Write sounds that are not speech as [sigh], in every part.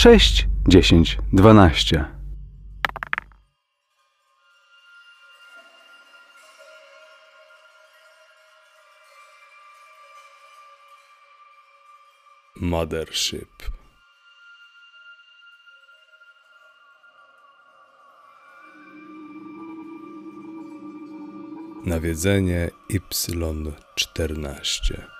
6, 10, 12. Mothership. Nawiedzenie Y14.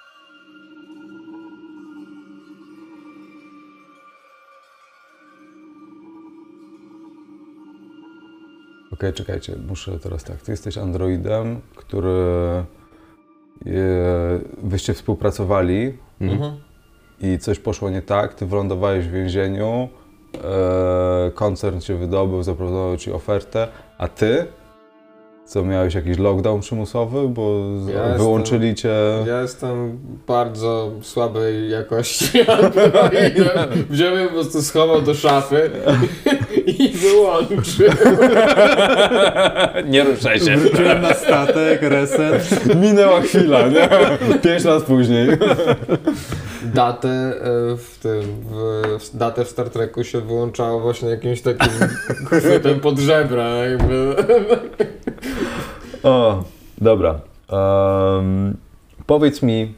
Okej, czekajcie, muszę teraz tak. Ty jesteś androidem, który e, wyście współpracowali Mhm. i coś poszło nie tak, ty wylądowałeś w więzieniu, e, koncern cię wydobył, zaproponował ci ofertę, a ty, co miałeś jakiś lockdown przymusowy, bo Ja wyłączyli cię... Ja jestem bardzo słabej jakości [laughs] androidem. Wziąłem po prostu schował do szafy i wyłączył. Nie ruszaj się. Wróciłem na statek, reset. Minęła chwila, nie? Pięć lat później. Datę e, w tym, w, w datę w Star Treku się wyłączało właśnie jakimś takim chwytem pod żebra, jakby. O, dobra. Em, powiedz mi,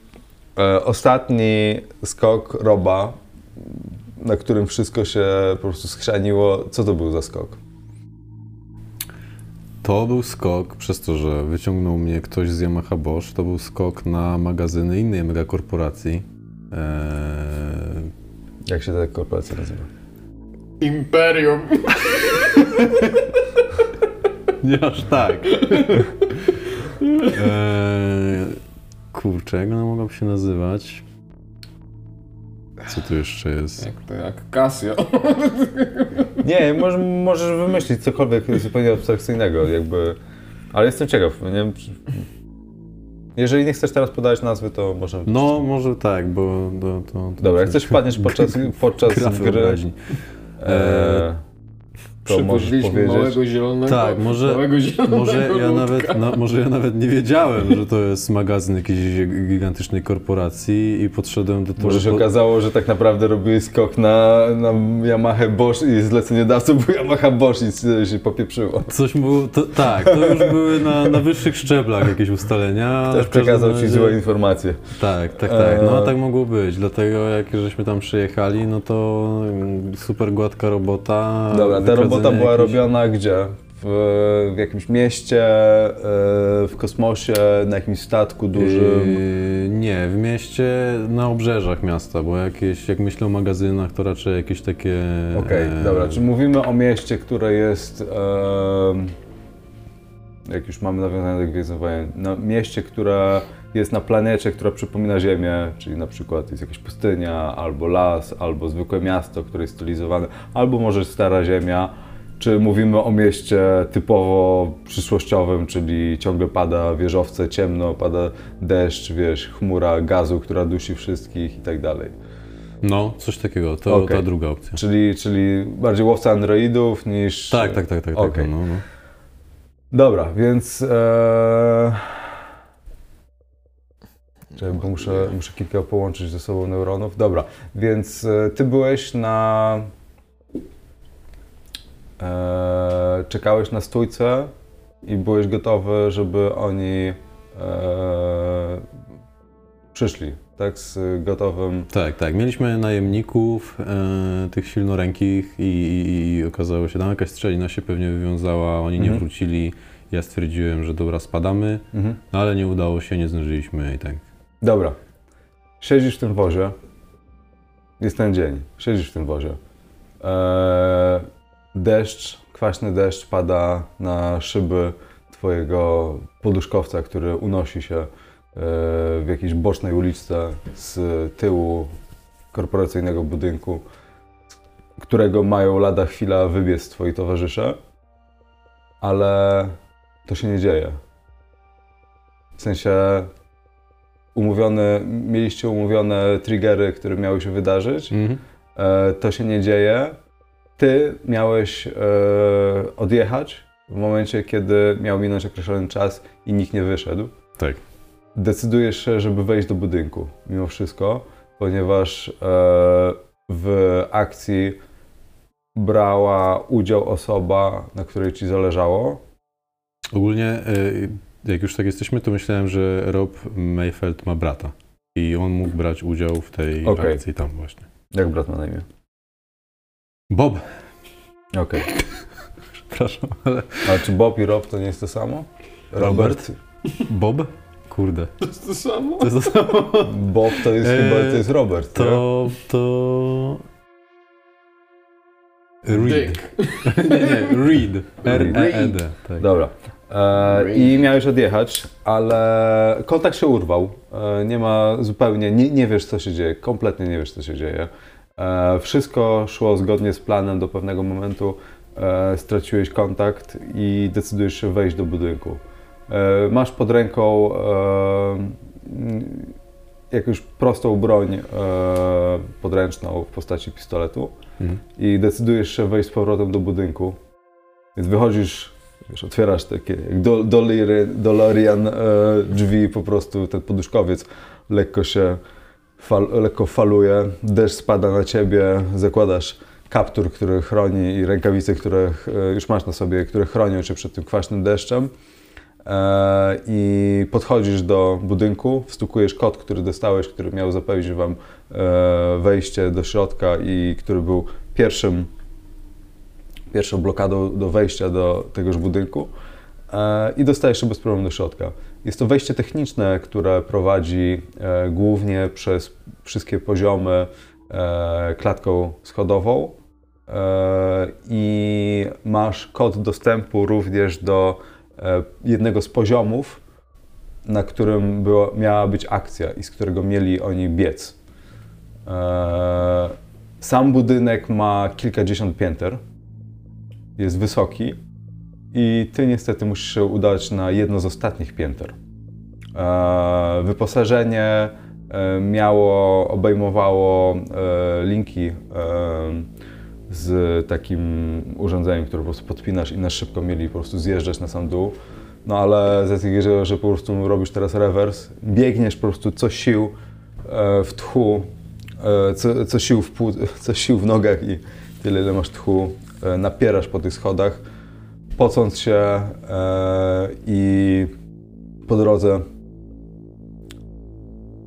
e, ostatni skok Roba, na którym wszystko się po prostu schrzaniło, co to był za skok? To był skok, przez to, że wyciągnął mnie ktoś z Yamaha Bosch, to był skok na magazyny innej megakorporacji. Eee, Jak się ta korporacja nazywa? Imperium. [laughs] nie aż tak. Eee, kurczę, jak ona mogłaby się nazywać? Co tu jeszcze jest? Jak to jak Casio. [laughs] Nie, może, możesz wymyślić cokolwiek zupełnie abstrakcyjnego, jakby. Ale jestem ciekaw, nie wiem, czy... Jeżeli nie chcesz teraz podać nazwy, to może... No, może tak, bo to... to, to Dobra, jak coś wpadniesz podczas, [laughs] podczas gry, wyobraźni. E, to możesz powiedzieć... małego zielonego, Tak, może- zielonego Może ja, ludka. nawet, no, może ja nawet nie wiedziałem, że to jest magazyn jakiejś gigantycznej korporacji i podszedłem do tego. Może się okazało, że tak naprawdę robiłeś skok na, na Yamaha Bosch i zleceniodawcą był Yamaha Bosch i się popieprzyło. Coś było, to, tak, to już były na, na wyższych szczeblach jakieś ustalenia. ale Też przekazał ci razie- złe informacje. Tak, tak, tak. No a Eee. tak mogło być. Dlatego jak żeśmy tam przyjechali, no to mm, super gładka robota. Dobra, robota była jakichś- robiona gdzie? W, w jakimś mieście, e, w kosmosie, na jakimś statku dużym. Yy, nie, w mieście, na obrzeżach miasta, bo jakieś, jak myślę o magazynach, to raczej jakieś takie... Okej, e, dobra, czy mówimy o mieście, które jest, em, jak już mamy nawiązanie do Gwiezdnych Wojen, na mieście, które jest na planecie, która przypomina Ziemię, czyli na przykład jest jakaś pustynia, albo las, albo zwykłe miasto, które jest stylizowane, albo może stara Ziemia, czy mówimy o mieście typowo przyszłościowym, czyli ciągle pada wieżowce, ciemno, pada deszcz, wiesz, chmura gazu, która dusi wszystkich i tak dalej. No, coś takiego, to Okej. ta druga opcja. Czyli, czyli bardziej łowca androidów niż... Tak, tak, tak, tak. tak Okej. no, no. Dobra, więc... E... Bo muszę, muszę kilka połączyć ze sobą neuronów. Dobra, więc e, ty byłeś na... E... Czekałeś na stójce i byłeś gotowy, żeby oni e... przyszli, tak? Z gotowym... Tak, tak. Mieliśmy najemników, e, tych silnorękich i, i, i okazało się, tam jakaś strzelina się pewnie wywiązała, oni nie Mhm. wrócili. Ja stwierdziłem, że dobra, spadamy, Mhm. no ale nie udało się, nie zdążyliśmy i tak. Dobra. Siedzisz w tym wozie. Jest ten dzień. Siedzisz w tym wozie. Eee, deszcz, kwaśny deszcz pada na szyby twojego poduszkowca, który unosi się e, w jakiejś bocznej uliczce z tyłu korporacyjnego budynku, którego mają lada chwila wybiec twoi towarzysze, ale to się nie dzieje. W sensie umówione, mieliście umówione triggery, które miały się wydarzyć. Mhm. E, to się nie dzieje. Ty miałeś e, odjechać w momencie, kiedy miał minąć określony czas i nikt nie wyszedł. Tak. Decydujesz się, żeby wejść do budynku, mimo wszystko, ponieważ e, w akcji brała udział osoba, na której ci zależało? Ogólnie, y, jak już tak jesteśmy, to myślałem, że Rob Mayfeld ma brata. I on mógł brać udział w tej Okej. akcji tam właśnie. Jak brat ma na imię? Bob! Okej. [laughs] Przepraszam, ale... A czy Bob i Rob to nie jest to samo? Robert? Bob? Kurde. To jest to samo? To jest to samo. [laughs] Bob to jest Eee, chyba, to jest Robert, nie? To... to... Reed. [laughs] Nie, nie, Reed. R-E-E-D. Tak. Dobra. E, I miałeś odjechać, ale kontakt się urwał. E, nie ma zupełnie, nie, nie wiesz co się dzieje, kompletnie nie wiesz co się dzieje. E, wszystko szło zgodnie z planem do pewnego momentu. E, straciłeś kontakt i decydujesz się wejść do budynku. E, masz pod ręką jakąś prostą broń podręczną w postaci pistoletu Mhm. i decydujesz się wejść z powrotem do budynku. Więc wychodzisz, wiesz, otwierasz takie jak do, DeLorean e, drzwi, po prostu ten poduszkowiec lekko się fal, lekko faluje, deszcz spada na ciebie, zakładasz kaptur, który chroni i rękawice, które już masz na sobie, które chronią cię przed tym kwaśnym deszczem. E, I podchodzisz do budynku, wstukujesz kod, który dostałeś, który miał zapewnić wam e, wejście do środka i który był pierwszym, pierwszą blokadą do wejścia do tegoż budynku e, i dostajesz się bez problemu do środka. Jest to wejście techniczne, które prowadzi e, głównie przez wszystkie poziomy e, klatką schodową e, i masz kod dostępu również do jednego z poziomów, na którym było, miała być akcja i z którego mieli oni biec. Sam budynek ma kilkadziesiąt pięter, jest wysoki i ty niestety musisz się udać na jedno z ostatnich pięter. E, Wyposażenie e, miało, obejmowało e, linki z takim urządzeniem, które po prostu podpinasz i na szybko mieli po prostu zjeżdżać na sam dół. No ale z tego, że po prostu robisz teraz rewers, biegniesz po prostu co sił w tchu, co, co, sił w płód, [laughs] co sił w nogach i tyle ile masz tchu, napierasz po tych schodach, pocąc się e, i po drodze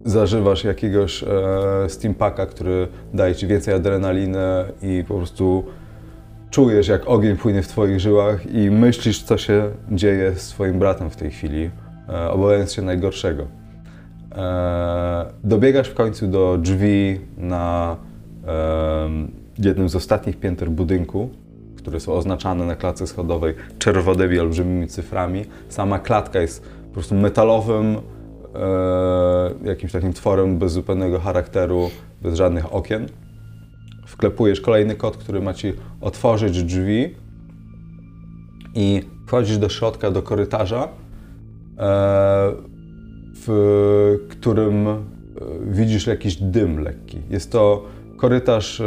zażywasz jakiegoś e, steampaka, który daje ci więcej adrenaliny i po prostu czujesz, jak ogień płynie w twoich żyłach i myślisz, co się dzieje z twoim bratem w tej chwili, e, obawiając się najgorszego. E, dobiegasz w końcu do drzwi na em, jednym z ostatnich pięter budynku, które są oznaczane na klatce schodowej czerwonymi, olbrzymimi cyframi. Sama klatka jest po prostu metalowym, e, jakimś takim tworem bez zupełnego charakteru, bez żadnych okien. Wklepujesz kolejny kod, który ma ci otworzyć drzwi i wchodzisz do środka, do korytarza, e, w którym e, widzisz jakiś dym lekki. Jest to korytarz e,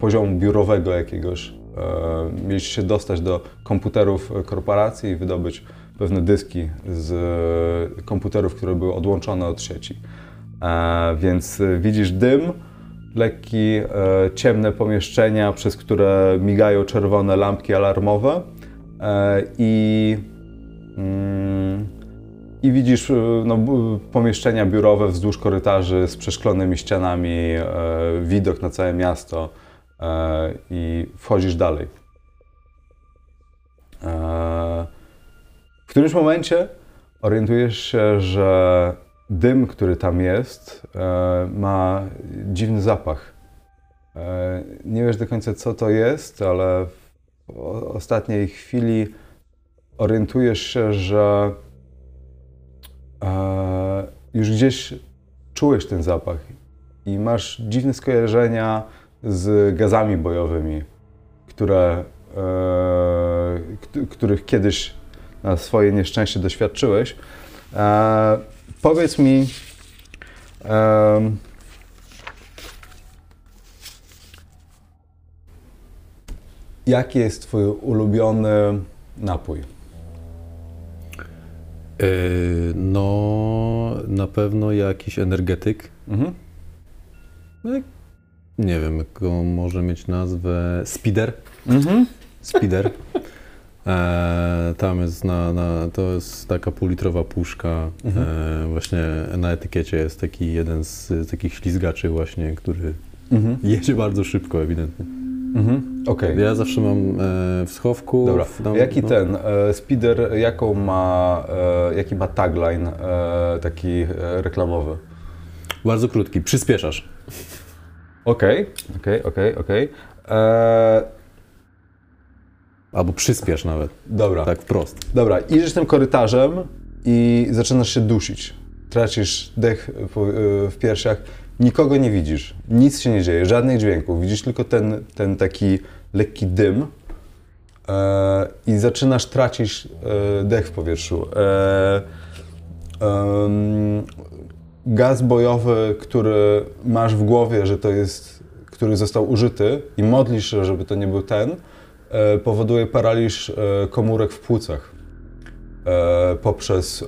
poziomu biurowego jakiegoś. E, Mieliście się dostać do komputerów korporacji i wydobyć pewne dyski z komputerów, które były odłączone od sieci. E, Więc e, widzisz dym, lekki, ciemne pomieszczenia, przez które migają czerwone lampki alarmowe i mm, i widzisz no, pomieszczenia biurowe wzdłuż korytarzy z przeszklonymi ścianami, widok na całe miasto i wchodzisz dalej. E, w którymś momencie orientujesz się, że dym, który tam jest, e, ma dziwny zapach. E, nie wiesz do końca, co to jest, ale w ostatniej chwili orientujesz się, że już gdzieś czułeś ten zapach i masz dziwne skojarzenia z gazami bojowymi, które, e, kt- których kiedyś na swoje nieszczęście doświadczyłeś. E, powiedz mi, em, jaki jest Twój ulubiony napój? E, no, na pewno jakiś energetyk. Mhm. Nie wiem, może mieć nazwę, Speeder. Mhm. Speeder. [laughs] E, tam jest na, na, to jest taka półlitrowa puszka. Mhm. E, właśnie na etykiecie jest taki jeden z, z takich ślizgaczy właśnie, który Mhm. [laughs] jedzie bardzo szybko ewidentnie. Mhm. Okej. Ja zawsze mam e, w schowku. Dobra. w- tam- Jaki no, ten e, speeder, jaką ma, e, jaki ma tagline e, taki e, reklamowy? Bardzo krótki, przyspieszasz. Okej, okej, okej, okej. E, Albo przyspiesz nawet, Dobra, tak wprost. dobra. Idziesz tym korytarzem i zaczynasz się dusić. Tracisz dech e, w piersiach. Nikogo nie widzisz. Nic się nie dzieje, żadnych dźwięków. Widzisz tylko ten, ten taki lekki dym e, i zaczynasz tracić e, dech w powietrzu. E, em, gaz bojowy, który masz w głowie, że to jest, który został użyty i modlisz się, żeby to nie był ten, e, powoduje paraliż e, komórek w płucach e, poprzez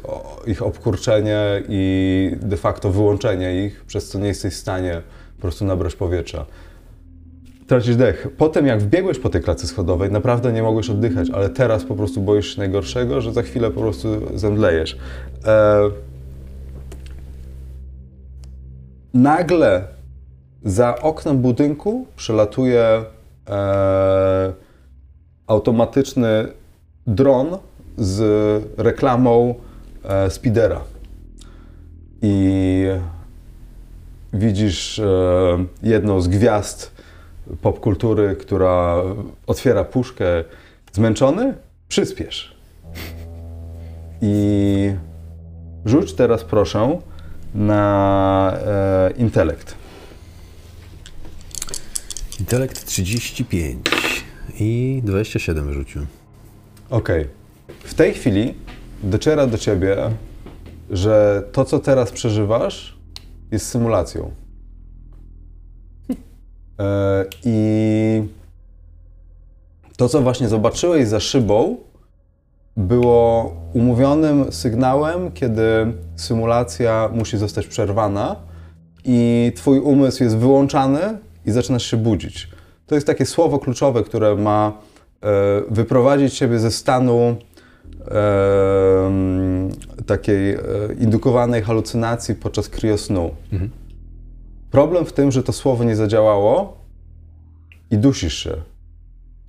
ich obkurczenie i de facto wyłączenie ich, przez co nie jesteś w stanie po prostu nabrać powietrza. Tracisz dech. Potem jak wbiegłeś po tej klatce schodowej, naprawdę nie mogłeś oddychać, ale teraz po prostu boisz się najgorszego, że za chwilę po prostu zemdlejesz. Nagle za oknem budynku przelatuje e, automatyczny dron z reklamą e, Speedera. I widzisz e, jedną z gwiazd popkultury, która otwiera puszkę. Zmęczony? Przyspiesz. I rzuć teraz proszę na e, intelekt. Intelekt 35 i 27 wyrzucił. Okej. W tej chwili dociera do ciebie, że to, co teraz przeżywasz, jest symulacją. [laughs] E, I to, co właśnie zobaczyłeś za szybą, było umówionym sygnałem, kiedy symulacja musi zostać przerwana i twój umysł jest wyłączany i zaczynasz się budzić. To jest takie słowo kluczowe, które ma e, wyprowadzić ciebie ze stanu em, takiej e, indukowanej halucynacji podczas kriosnu. Problem w tym, że to słowo nie zadziałało i dusisz się.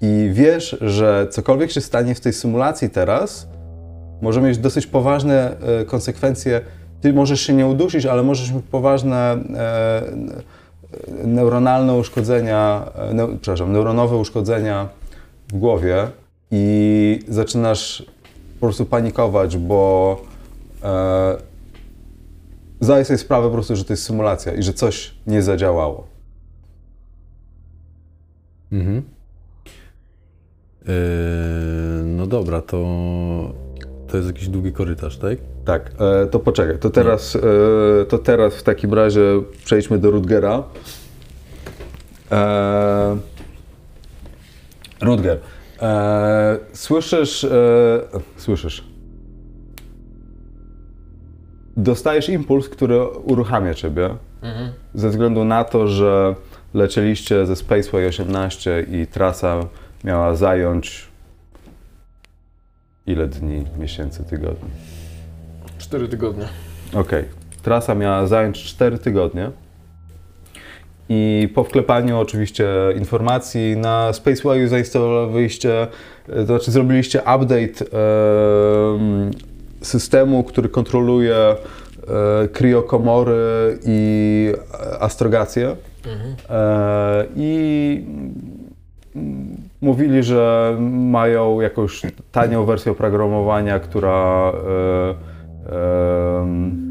I wiesz, że cokolwiek się stanie w tej symulacji teraz, może mieć dosyć poważne e, konsekwencje. Ty możesz się nie udusić, ale możesz mieć poważne e, neuronalne uszkodzenia, e, przepraszam, neuronowe uszkodzenia w głowie i zaczynasz po prostu panikować, bo e, sobie sprawę po prostu, że to jest symulacja i że coś nie zadziałało. Mhm. Yy, no dobra, to, to jest jakiś długi korytarz, tak? Tak, e, to poczekaj, to teraz, e, to teraz w takim razie przejdźmy do Rutgera. E, Rutger, e, słyszysz, e, słyszysz, dostajesz impuls, który uruchamia ciebie, ze względu na to, że lecieliście ze Spaceway 18 i trasa miała zająć ile dni, miesięcy, tygodni? Cztery tygodnie. Okej. Trasa miała zająć 4 tygodnie. I po wklepaniu oczywiście informacji na Spacewayu zainstalowaliście, e, to znaczy zrobiliście update em, systemu, który kontroluje e, kriokomory i e, astrogację. E, I mówili, że mają jakąś tanią wersję oprogramowania, która, e, em,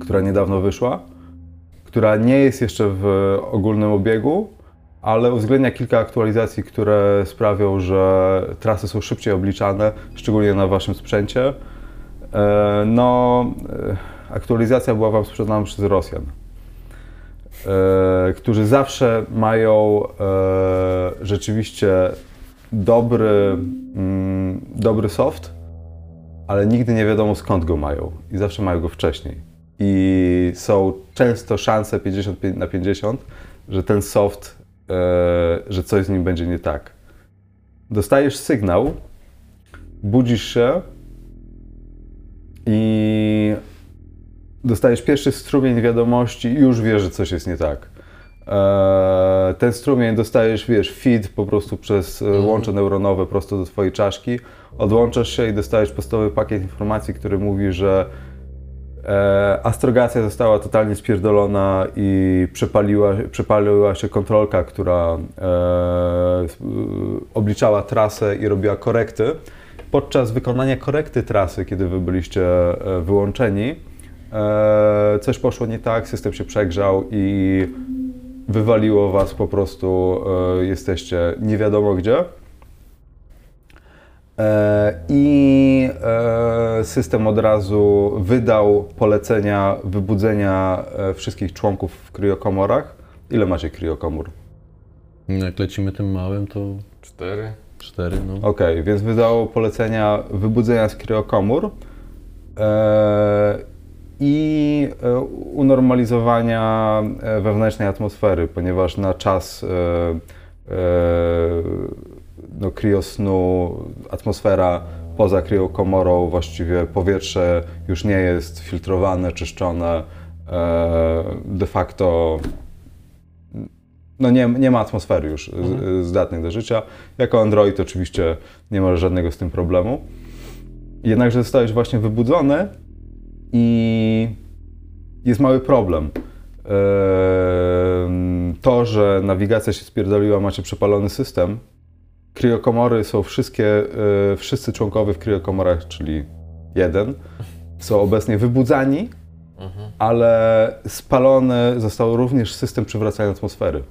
która niedawno wyszła, która nie jest jeszcze w ogólnym obiegu, ale uwzględnia kilka aktualizacji, które sprawią, że trasy są szybciej obliczane, szczególnie na waszym sprzęcie. E, No, e, aktualizacja była wam sprzedana przez Rosjan e, którzy zawsze mają e, rzeczywiście dobry, mm, dobry soft, ale nigdy nie wiadomo skąd go mają i zawsze mają go wcześniej. i są często szanse 50 na 50, że ten soft, e, że coś z nim będzie nie tak. Dostajesz sygnał, budzisz się i dostajesz pierwszy strumień wiadomości i już wiesz, że coś jest nie tak. Eee, ten strumień dostajesz, wiesz, feed po prostu przez e, łącze neuronowe prosto do twojej czaszki. Odłączasz się i dostajesz podstawowy pakiet informacji, który mówi, że e, astrogacja została totalnie spierdolona i przepaliła, przepaliła się kontrolka, która e, obliczała trasę i robiła korekty. Podczas wykonania korekty trasy, kiedy wy byliście wyłączeni, coś poszło nie tak, system się przegrzał i wywaliło was po prostu, e, jesteście nie wiadomo gdzie. E, I e, system od razu wydał polecenia wybudzenia e, wszystkich członków w kriokomorach. Ile macie kriokomór? Jak lecimy tym małym, to Cztery. cztery, no. Okej, więc wydało polecenia wybudzenia z kriokomór e, i e, unormalizowania e, wewnętrznej atmosfery, ponieważ na czas e, no, kriosnu atmosfera poza kriokomorą, właściwie powietrze już nie jest filtrowane, czyszczone, de facto no nie, nie ma atmosfery już z, zdatnej do życia. Jako Android oczywiście nie masz żadnego z tym problemu. Jednakże zostałeś właśnie wybudzony i jest mały problem. Ehm, To, że nawigacja się spierdoliła, macie przepalony system. Kriokomory są wszystkie, e, wszyscy członkowie w kriokomorach, czyli jeden, są obecnie wybudzani, ale spalony został również system przywracania atmosfery.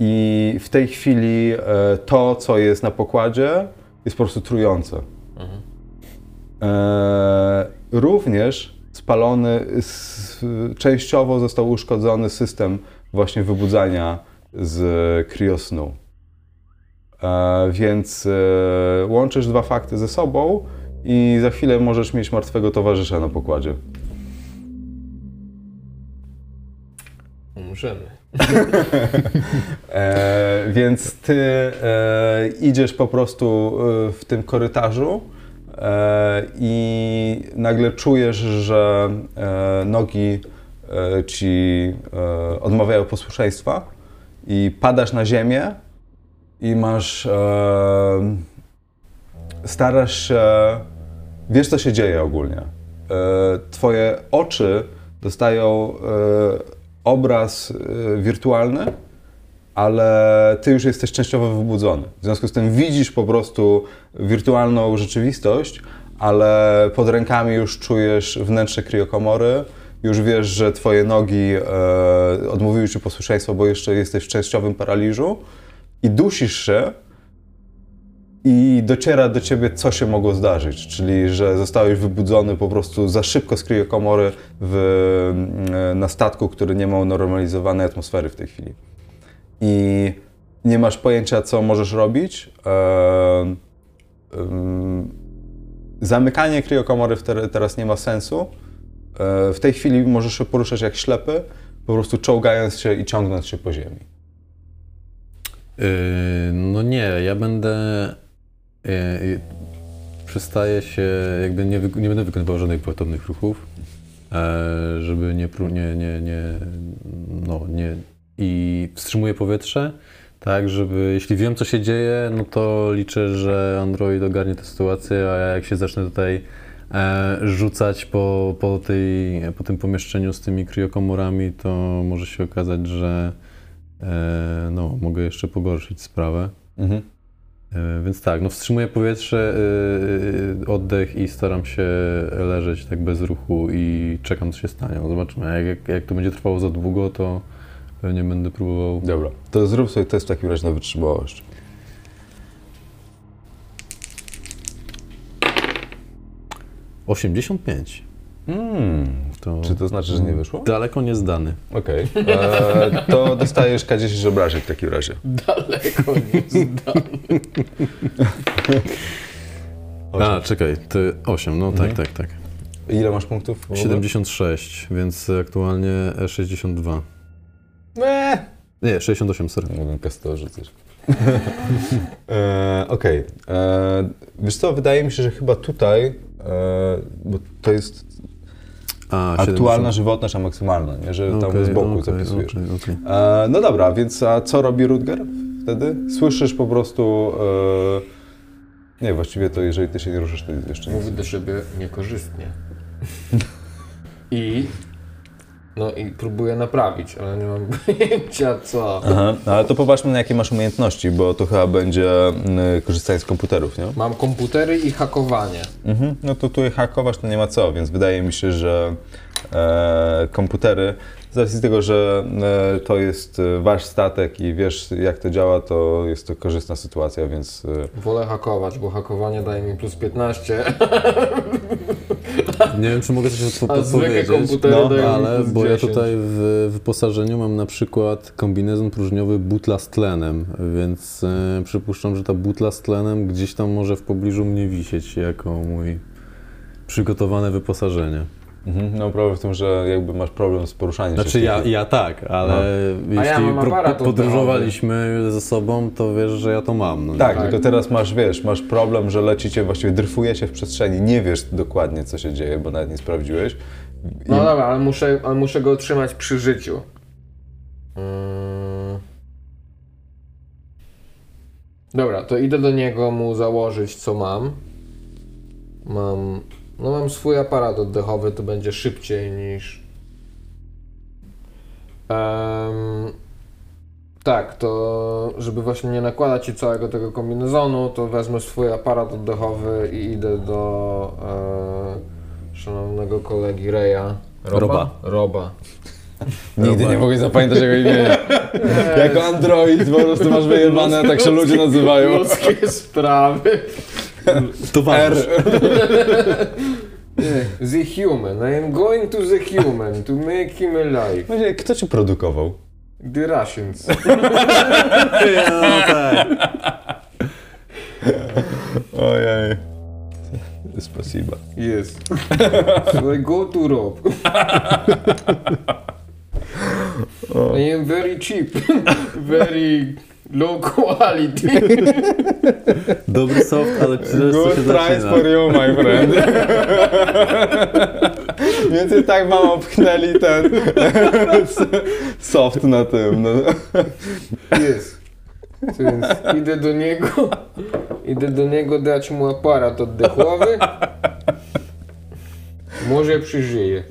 I w tej chwili e, to, co jest na pokładzie, jest po prostu trujące. E, również spalony, częściowo został uszkodzony system właśnie wybudzania z kriosnu. E, więc e, łączysz dwa fakty ze sobą i za chwilę możesz mieć martwego towarzysza na pokładzie. Umrzemy. [laughs] E, więc ty e, idziesz po prostu e, w tym korytarzu i nagle czujesz, że e, nogi e, ci e, odmawiają posłuszeństwa i padasz na ziemię i masz. E, starasz się. Wiesz, co się dzieje ogólnie. E, twoje oczy dostają e, obraz e, wirtualny, ale ty już jesteś częściowo wybudzony. W związku z tym widzisz po prostu wirtualną rzeczywistość, ale pod rękami już czujesz wnętrze kriokomory, już wiesz, że twoje nogi e, odmówiły ci posłuszeństwa, bo jeszcze jesteś w częściowym paraliżu i dusisz się i dociera do ciebie, co się mogło zdarzyć, czyli że zostałeś wybudzony po prostu za szybko z kriokomory w, e, na statku, który nie ma normalizowanej atmosfery w tej chwili i nie masz pojęcia, co możesz robić. Em, zamykanie kriokomory w te, teraz nie ma sensu. E, w tej chwili możesz się poruszać jak ślepy, po prostu czołgając się i ciągnąc się po ziemi. Yy, no nie, ja będę. Yy, przestaję się, jakby nie, nie będę wykonywał żadnych gwałtownych ruchów, e, żeby nie, nie, nie, nie, no nie. I wstrzymuję powietrze, tak, żeby, jeśli wiem, co się dzieje, no to liczę, że Android ogarnie tę sytuację, a ja jak się zacznę tutaj e, rzucać po, po, tej, po tym pomieszczeniu z tymi kriokomorami, to może się okazać, że e, no, mogę jeszcze pogorszyć sprawę. Mhm. E, Więc tak, no wstrzymuję powietrze, yy, oddech i staram się leżeć tak bez ruchu i czekam, co się stanie. No zobaczymy. Jak, jak, jak to będzie trwało za długo, to pewnie będę próbował. Dobra, to zrób sobie test w takim razie na wytrzymałość. - 85. Hmm, To czy to znaczy, że nie wyszło? daleko nie zdany. Okej. E, To dostajesz K10 obrażeń w takim razie. Daleko nie zdam. [laughs] A, czekaj, to 8, no tak, Mhm. tak, tak. Ile masz punktów? w ogóle? 76, więc aktualnie e 62. Eee, Nie, 68, sorry. Mogłem kastorze coś. [laughs] e, Okej. E, Wiesz co, wydaje mi się, że chyba tutaj, e, bo to jest A, aktualna 70. żywotność, a maksymalna, nie? że tam Okej, z boku okej, zapisujesz. okej. E, no dobra, więc a co robi Rutger wtedy? Słyszysz po prostu... E, nie, właściwie to jeżeli ty się nie ruszysz, to jeszcze nic. mówi do siebie niekorzystnie. I... No i próbuję naprawić, ale nie mam [laughs] pojęcia co. Aha, no ale to popatrzmy na jakie masz umiejętności, bo to chyba będzie mm, korzystanie z komputerów, nie? Mam komputery i hakowanie. Mhm. No to tutaj hakować to nie ma co, więc wydaje mi się, że e, komputery, z racji tego, że e, to jest e, wasz statek i wiesz jak to działa, to jest to korzystna sytuacja, więc e, Wolę hakować, bo hakowanie daje mi plus 15, [laughs] Nie wiem, czy mogę coś po- podpowiedzieć. komputery No, Ale, bo ja 10. tutaj w wyposażeniu mam na przykład kombinezon próżniowy butla z tlenem, więc e, przypuszczam, że ta butla z tlenem gdzieś tam może w pobliżu mnie wisieć jako mój przygotowane wyposażenie. Mhm. no problem w tym, że jakby masz problem z poruszaniem się. Znaczy w tej ja, ja tak, ale No. A ja jeśli po- podróżowaliśmy ze sobą, to wiesz, że ja to mam. No, Tak, Tak. tylko teraz masz, wiesz, masz problem, że lecicie, właściwie dryfujecie w przeczeni, nie wiesz dokładnie co się dzieje, bo nawet nie sprawdziłeś. No dobra, ale muszę, ale muszę go trzymać przy życiu. Mm. Dobra, to idę do niego mu założyć co mam. Mam. No mam swój aparat oddechowy, to będzie szybciej niż. Em, tak, to żeby właśnie nie nakładać ci całego tego kombinezonu, to wezmę swój aparat oddechowy i idę do e, szanownego kolegi Reja. Roba. Roba. [laughs] Nigdy nie mogę zapamiętać jego imienia. [laughs] jako android po prostu masz wyjebane, tak się ludzie nazywają. Ludzkie sprawy. Towarzysz. [laughs] Nie, The human. I am going to the human to make him alive. Właśnie, kto ci produkował? The Russians. [laughs] No, tak. Ojej. Spasiba. Yes. So I go to Rob. [laughs] I am very cheap. very low quality. [laughs] Dobry soft, ale czy co się Good price zaczyna? for you, my friend. [laughs] Więc i tak mam opchnęli ten [laughs] soft na tym. No. Jest. Więc idę do niego, idę do niego dać mu aparat oddechowy. Może przeżyje.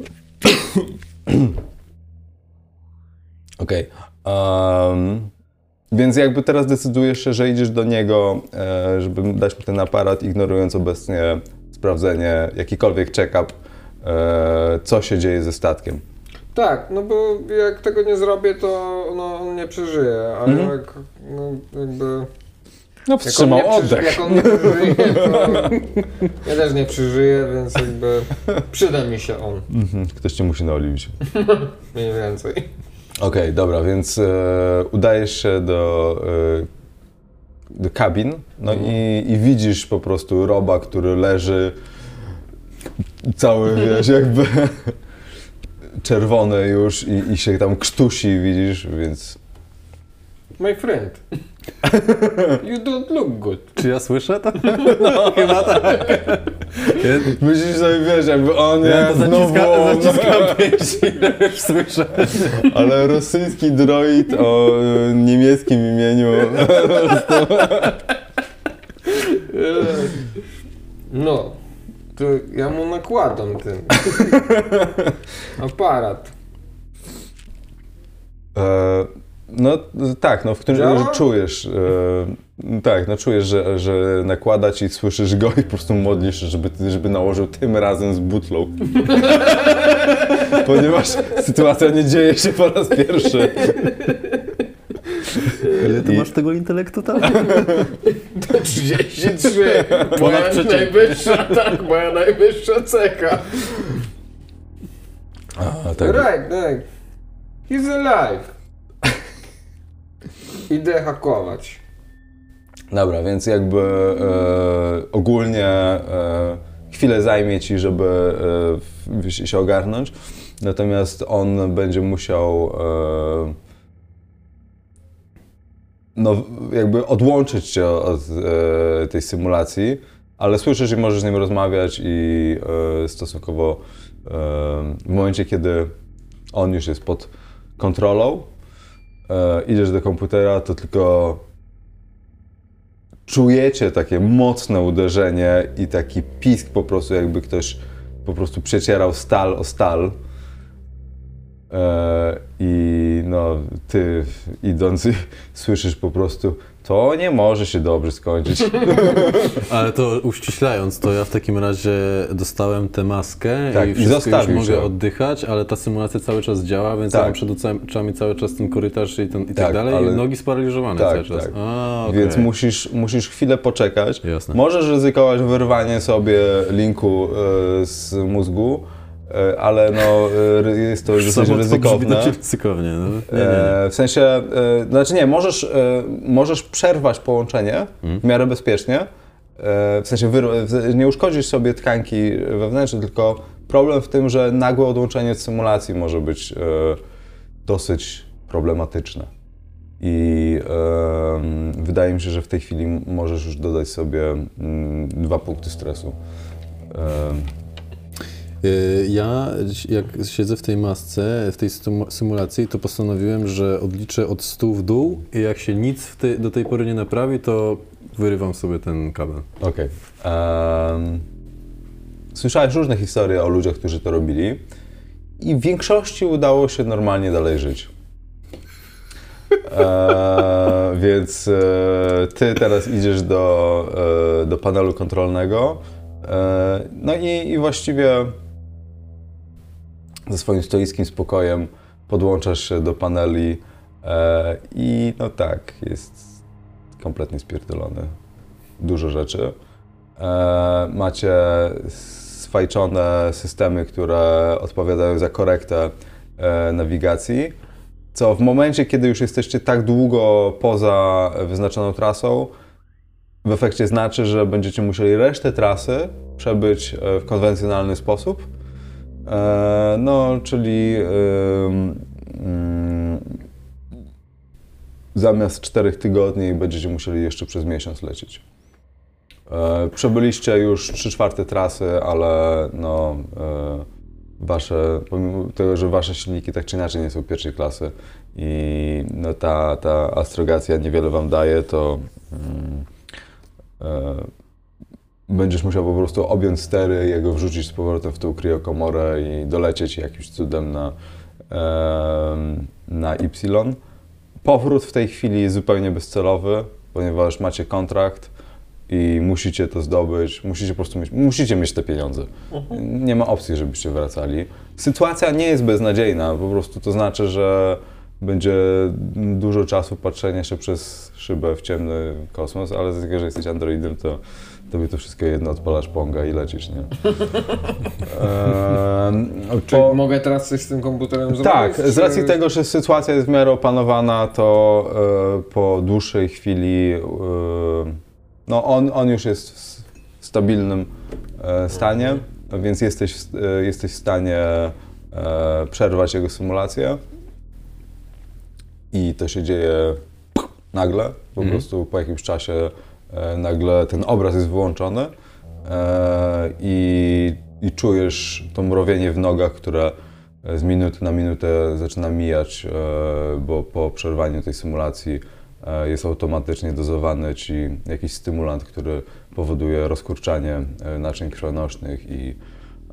Okej. Em, więc jakby teraz decydujesz się, że idziesz do niego, e, żeby dać mu ten aparat, ignorując obecnie sprawdzenie, jakikolwiek check-up, e, co się dzieje ze statkiem. Tak, no bo jak tego nie zrobię, to no, on nie przeżyje, a Mhm. jak no, jakby... No Jak on, wstrzymał nie przeży- oddech. jak on nie przeżyje, to [laughs] ja też nie przeżyję, więc jakby przyda mi się on, Mhm, Ktoś cię musi naoliwić. [laughs] mniej więcej. Okej, dobra, więc e, udajesz się do, e, do kabin, no i, i widzisz po prostu roba, który leży cały, wiesz, [laughs] jakby czerwony już i, i się tam krztusi, widzisz, więc... My friend, you don't look good. Czy ja słyszę to? [laughs] No, [laughs] chyba tak. [laughs] Myślisz sobie, wiesz, jakby on ja to jest znowu zaciskam pięści, już słyszę. ale rosyjski droid o e, niemieckim imieniu. No, to ja mu nakładam ten aparat. E, no tak, no w którym Działa? że czujesz, e, tak, no czujesz, że, że nakłada ci, słyszysz go i po prostu modlisz, żeby, żeby nałożył tym razem z butlą. [laughs] Ponieważ sytuacja nie dzieje się po raz pierwszy. Ile ty I- masz tego intelektu tam? 33, moja najwyższa, tak, moja najwyższa cecha. A, tak. Right, right. He's alive. Idę hakować. Dobra, więc jakby e, ogólnie e, chwilę zajmie ci, żeby e, się ogarnąć. Natomiast on będzie musiał e, no, jakby odłączyć cię od e, tej symulacji, ale słyszysz i możesz z nim rozmawiać i e, stosunkowo w momencie, kiedy on już jest pod kontrolą, e, idziesz do komputera, to tylko czujecie takie mocne uderzenie i taki pisk po prostu, jakby ktoś po prostu przecierał stal o stal. E, I no, ty idąc [laughs] słyszysz po prostu, to nie może się dobrze skończyć. [laughs] Ale to uściślając, to ja w takim razie dostałem tę maskę Tak, i i wszystko już zostawił mogę się. oddychać, ale ta symulacja cały czas działa, więc Tak. ja mam przed oczami cały czas ten korytarz i, ten, i tak, Tak, dalej ale- i nogi sparaliżowane Tak, cały czas. tak. A, okej. Więc musisz, musisz chwilę poczekać. Jasne. Możesz ryzykować wyrwanie sobie linku e, z mózgu, ale no, e, jest to [laughs] dosyć Samo to ryzykowne. dość ryzykownie. No. Nie, nie, nie. E, w sensie, e, znaczy nie, możesz, e, możesz przerwać połączenie Mhm. w miarę bezpiecznie. E, w sensie nie uszkodzisz sobie tkanki wewnętrznej, tylko problem w tym, że nagłe odłączenie od symulacji może być e, dosyć problematyczne. I wydaje mi się, że w tej chwili możesz już dodać sobie mm, dwa punkty stresu. Y, Ja, jak siedzę w tej masce, w tej symu- symulacji, to postanowiłem, że odliczę od 100 w dół i jak się nic do tej pory nie naprawi, to wyrywam sobie ten kabel. Okej. Em, Słyszałeś różne historie o ludziach, którzy to robili i w większości udało się normalnie dalej żyć. E, więc e, ty teraz idziesz do, e, do panelu kontrolnego e, no i, i właściwie ze swoim stoickim spokojem podłączasz się do paneli e, i no tak, jest kompletnie spierdolony dużo rzeczy. E, macie sfajczone systemy, które odpowiadają za korektę e, nawigacji, co w momencie, kiedy już jesteście tak długo poza wyznaczoną trasą, w efekcie znaczy, że będziecie musieli resztę trasy przebyć e, w konwencjonalny sposób. E, no, czyli ym, zamiast czterech tygodni będziecie musieli jeszcze przez miesiąc lecieć. E, Przebyliście już 3 czwarte trasy, ale no, e, wasze, pomimo tego, że wasze silniki tak czy inaczej nie są pierwszej klasy i no, ta, ta astrogacja niewiele wam daje, to mm, będziesz musiał po prostu objąć stery, jego wrzucić z powrotem w tą kriokomorę i dolecieć jakimś cudem na, na Y. Powrót w tej chwili jest zupełnie bezcelowy, ponieważ macie kontrakt i musicie to zdobyć, musicie po prostu mieć, musicie mieć te pieniądze. Nie ma opcji, żebyście wracali. Sytuacja nie jest beznadziejna, po prostu to znaczy, że będzie dużo czasu patrzenia się przez szybę w ciemny kosmos, ale z tego, że jesteś androidem, to tobie to wszystko jedno, odpalasz ponga i lecisz, nie? [laughs] Ehm, Czyli po- mogę teraz coś z tym komputerem zrobić? tak, z czy- racji tego, że sytuacja jest w miarę opanowana, to e, po dłuższej chwili, e, no on, on już jest w stabilnym e, stanie, więc jesteś, w- e, jesteś w stanie e, przerwać jego symulację. I to się dzieje nagle, po Mhm. prostu po jakimś czasie nagle ten obraz jest wyłączony e, i, i czujesz to mrowienie w nogach, które e, z minuty na minutę zaczyna mijać, e, bo po przerwaniu tej symulacji e, jest automatycznie dozowany ci jakiś stymulant, który powoduje rozkurczanie e, naczyń krwionośnych i,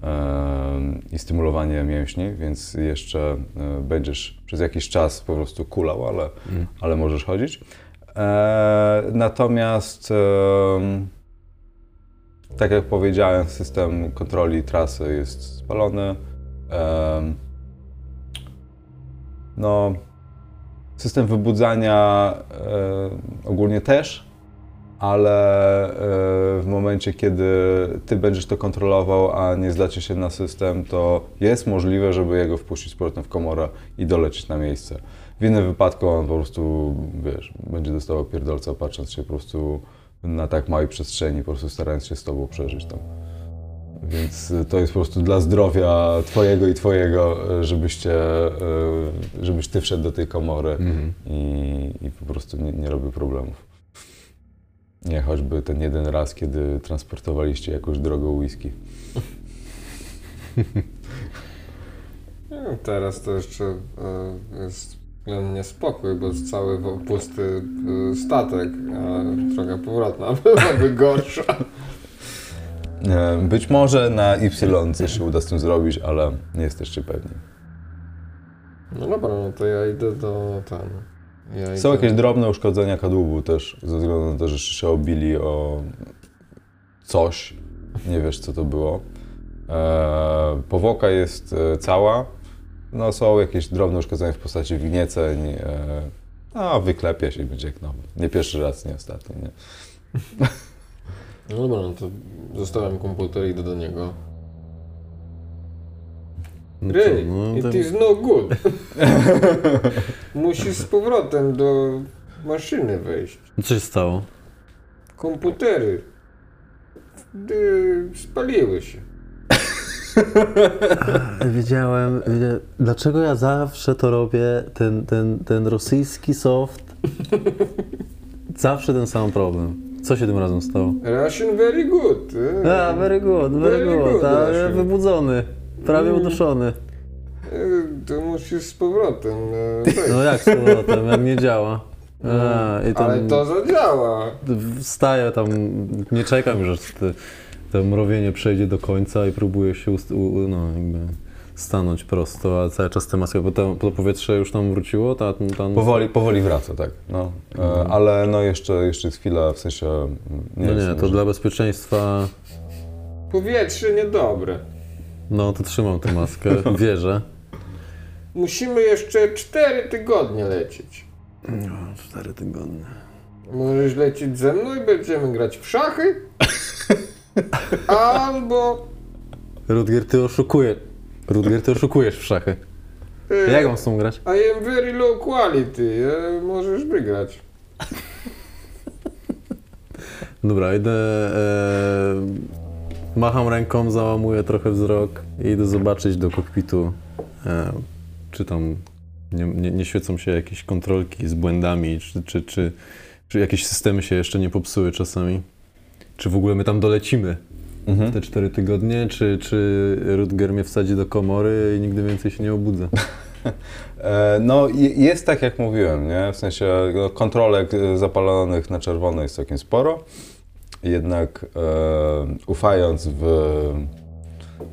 e, i stymulowanie mięśni, więc jeszcze e, będziesz przez jakiś czas po prostu kulał, ale, ale możesz chodzić. E, natomiast tak jak powiedziałem, system kontroli trasy jest spalony. No, system wybudzania e, ogólnie też, ale e, w momencie, kiedy ty będziesz to kontrolował, a nie zdacie się na system, to jest możliwe, żeby jego wpuścić z powrotem w komorę i dolecieć na miejsce. W innym wypadku on po prostu, wiesz, będzie dostawał pierdolca patrząc się po prostu na tak małej przestrzeni, po prostu starając się z tobą przeżyć tam. Więc y, to jest po prostu dla zdrowia twojego i twojego, y, żebyście, y, żebyś ty wszedł do tej komory Mhm. i, i po prostu nie, nie robił problemów. Nie choćby ten jeden raz, kiedy transportowaliście jakąś drogą whisky. [laughs] No, teraz to jeszcze e, jest względnie spokój, bo jest cały pusty e, statek, a droga powrotna [laughs] byłaby gorsza. E, Być może na Y coś się uda z tym zrobić, ale nie jesteście pewni. No dobra, no to ja idę do ten. Ja Są idę- jakieś drobne uszkodzenia kadłubu też, ze względu na to, że się obili o coś. Nie wiesz, co to było. E, powłoka jest e, cała. No, są jakieś drobne uszkodzenia w postaci wgnieceń. E, a wyklepia się i będzie jak nowy. Nie pierwszy raz, nie ostatni. Nie? No dobra, no to zostawiam komputer i idę do niego. No Ray, no, it is no good. Musisz z powrotem do maszyny wejść. Co się stało? Komputery spaliły się. Wiedziałem, wiedziałem, dlaczego ja zawsze to robię, ten, ten, ten rosyjski soft, zawsze ten sam problem. Co się tym razem stało? Russian very good. A, very good, very, Very good, good, a, wybudzony, prawie Mm. uduszony. Y, To musisz z powrotem wejść. No jak z powrotem, jak nie działa. A, tam Ale to zadziała. wstaję tam, nie czekam już, aż te, to mrowienie przejdzie do końca i próbuję się ust, u, no, jakby stanąć prosto, a cały czas te maski, bo to, to powietrze już tam wróciło, ta, ta, Powoli, powoli wraca, tak. No. E, ale no jeszcze, jeszcze jest chwila, w sensie... mm, No nie, to może- dla bezpieczeństwa, Powietrze niedobre. no to trzymam tę maskę, [laughs] wierzę. Musimy jeszcze 4 tygodnie lecieć. No, cztery tygodnie. Możesz lecieć ze mną i będziemy grać w szachy? Albo... Rutger, ty oszukujesz. Rutger, ty oszukujesz w szachy. y, Jak mam z tą grać? I am very low quality. y, Możesz wygrać. Dobra, idę. E, macham ręką, załamuję trochę wzrok i idę zobaczyć do kokpitu, e, czy tam nie, nie, nie świecą się jakieś kontrolki z błędami, czy, czy, czy, czy jakieś systemy się jeszcze nie popsuły czasami. Czy w ogóle my tam dolecimy Mhm. te cztery tygodnie, czy, czy Rutger mnie wsadzi do komory i nigdy więcej się nie obudzę. [laughs] E, No je- jest tak jak mówiłem, nie? W sensie no, kontrolek e, zapalonych na czerwono jest całkiem sporo. Jednak e, ufając w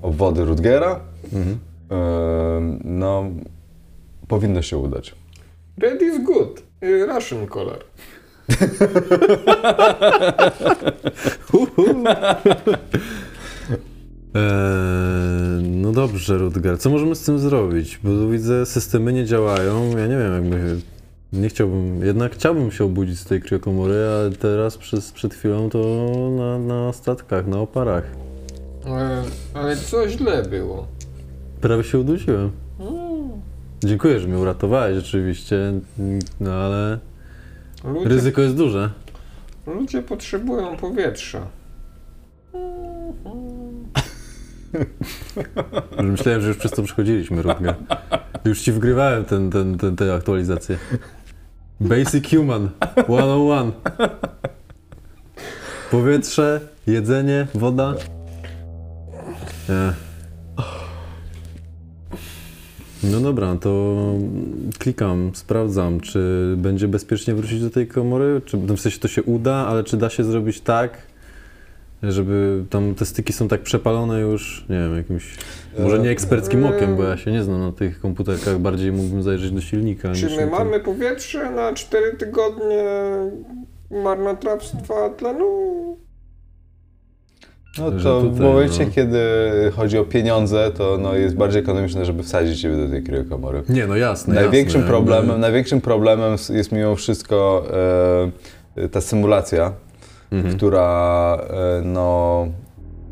obwody Rutgera, Mhm. e, no powinno się udać. Red is good. y, Russian color. [laughs] Eee, no dobrze, Rutger. Co możemy z tym zrobić? Bo widzę, systemy nie działają. Ja nie wiem, jakby. Nie chciałbym, jednak chciałbym się obudzić z tej kriokomory, ale teraz przez, przed chwilą to na, na statkach, na oparach. Ale, ale co źle było. Prawie się udusiłem. Dziękuję, że mnie uratowałeś rzeczywiście, no ale Ludzie, ryzyko jest duże. ludzie potrzebują powietrza. [laughs] Myślałem, że już przez to przechodziliśmy, Rutger. Już ci wgrywałem ten, ten, ten, tę aktualizację. Basic Human 101. Powietrze, jedzenie, woda. Nie. No dobra, to klikam, sprawdzam, czy będzie bezpiecznie wrócić do tej komory, czy w sensie to się uda, ale czy da się zrobić tak, żeby tam te styki są tak przepalone już, nie wiem, jakimś, może nie eksperckim okiem, bo ja się nie znam na tych komputerkach, bardziej mógłbym zajrzeć do silnika. Czy my ten- mamy powietrze na 4 tygodnie marnotrawstwa tlenu? No to w tutaj, momencie, no. kiedy chodzi o pieniądze, to no, jest bardziej ekonomiczne, żeby wsadzić ciebie do tej kriokomory. Nie, no jasne, Największym jasne. problemem, największym problemem jest mimo wszystko e, ta symulacja, Mhm. która e, no,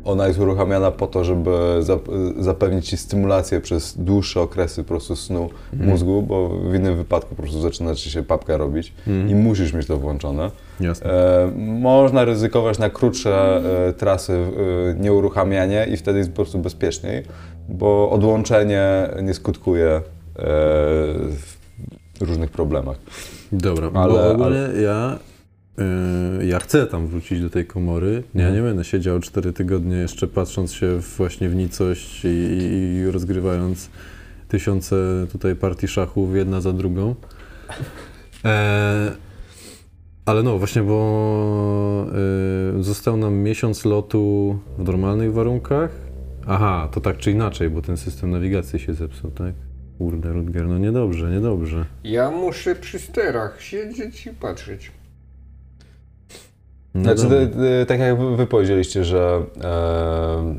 ona jest uruchamiana po to, żeby zap- zapewnić ci stymulację przez dłuższe okresy po prostu snu mózgu, bo w innym wypadku po prostu zaczyna ci się papka robić i musisz mieć to włączone. Jasne. E, można ryzykować na krótsze e, trasy e, nieuruchamianie i wtedy jest po prostu bezpieczniej, bo odłączenie nie skutkuje e, w różnych problemach. Dobra, Ale- bo ogólnie ja, ja chcę tam wrócić do tej komory. Ja nie będę siedział 4 tygodnie jeszcze patrząc się w- właśnie w nicość i, i, i rozgrywając tysiące tutaj partii szachów jedna za drugą. [laughs] E, ale no właśnie, bo y, został nam miesiąc lotu w normalnych warunkach. Aha, to tak czy inaczej, bo ten system nawigacji się zepsuł, tak? Kurde, Rutger, no niedobrze, niedobrze. Ja muszę przy sterach siedzieć i patrzeć. No Znaczy, tak jak wy, powiedzieliście, że e,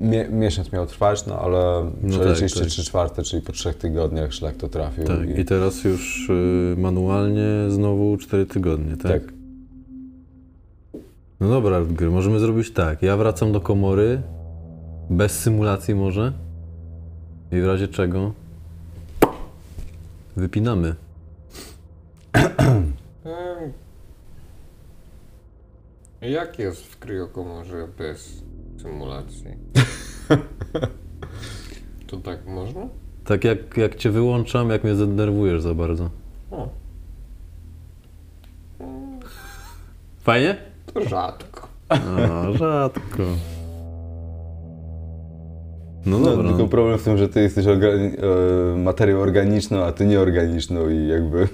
mie, miesiąc miał trwać, no ale No przeliczyliście tak, tak. 3 czwarte, czyli po trzech tygodniach szlak to trafił. Tak, i teraz już y, manualnie znowu 4 tygodnie, tak? Tak. No dobra, Rutger, możemy zrobić tak. Ja wracam do komory, bez symulacji może. I w razie czego wypinamy. Jak jest w kryokomorze bez symulacji? [laughs] To tak można? Tak jak, jak cię wyłączam, jak mnie zdenerwujesz za bardzo. O, Fajnie? to rzadko. A, rzadko. No No, dobra. tylko problem w tym, że ty jesteś organi- e, materią organiczną, a ty nieorganiczną i jakby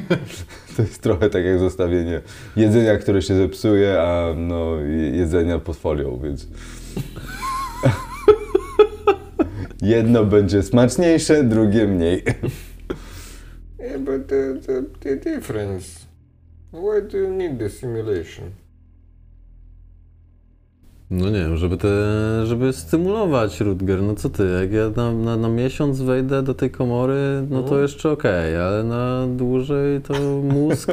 [laughs] to jest trochę tak jak zostawienie jedzenia, które się zepsuje, a no je- jedzenia pod folią, więc [laughs] jedno będzie smaczniejsze, drugie mniej. Yeah, but the, the, the difference. Why do you need the simulation? No nie wiem, żeby te, żeby stymulować Rutger, no co ty, jak ja na, na, na miesiąc wejdę do tej komory, no to jeszcze okej, ale na dłużej to mózg,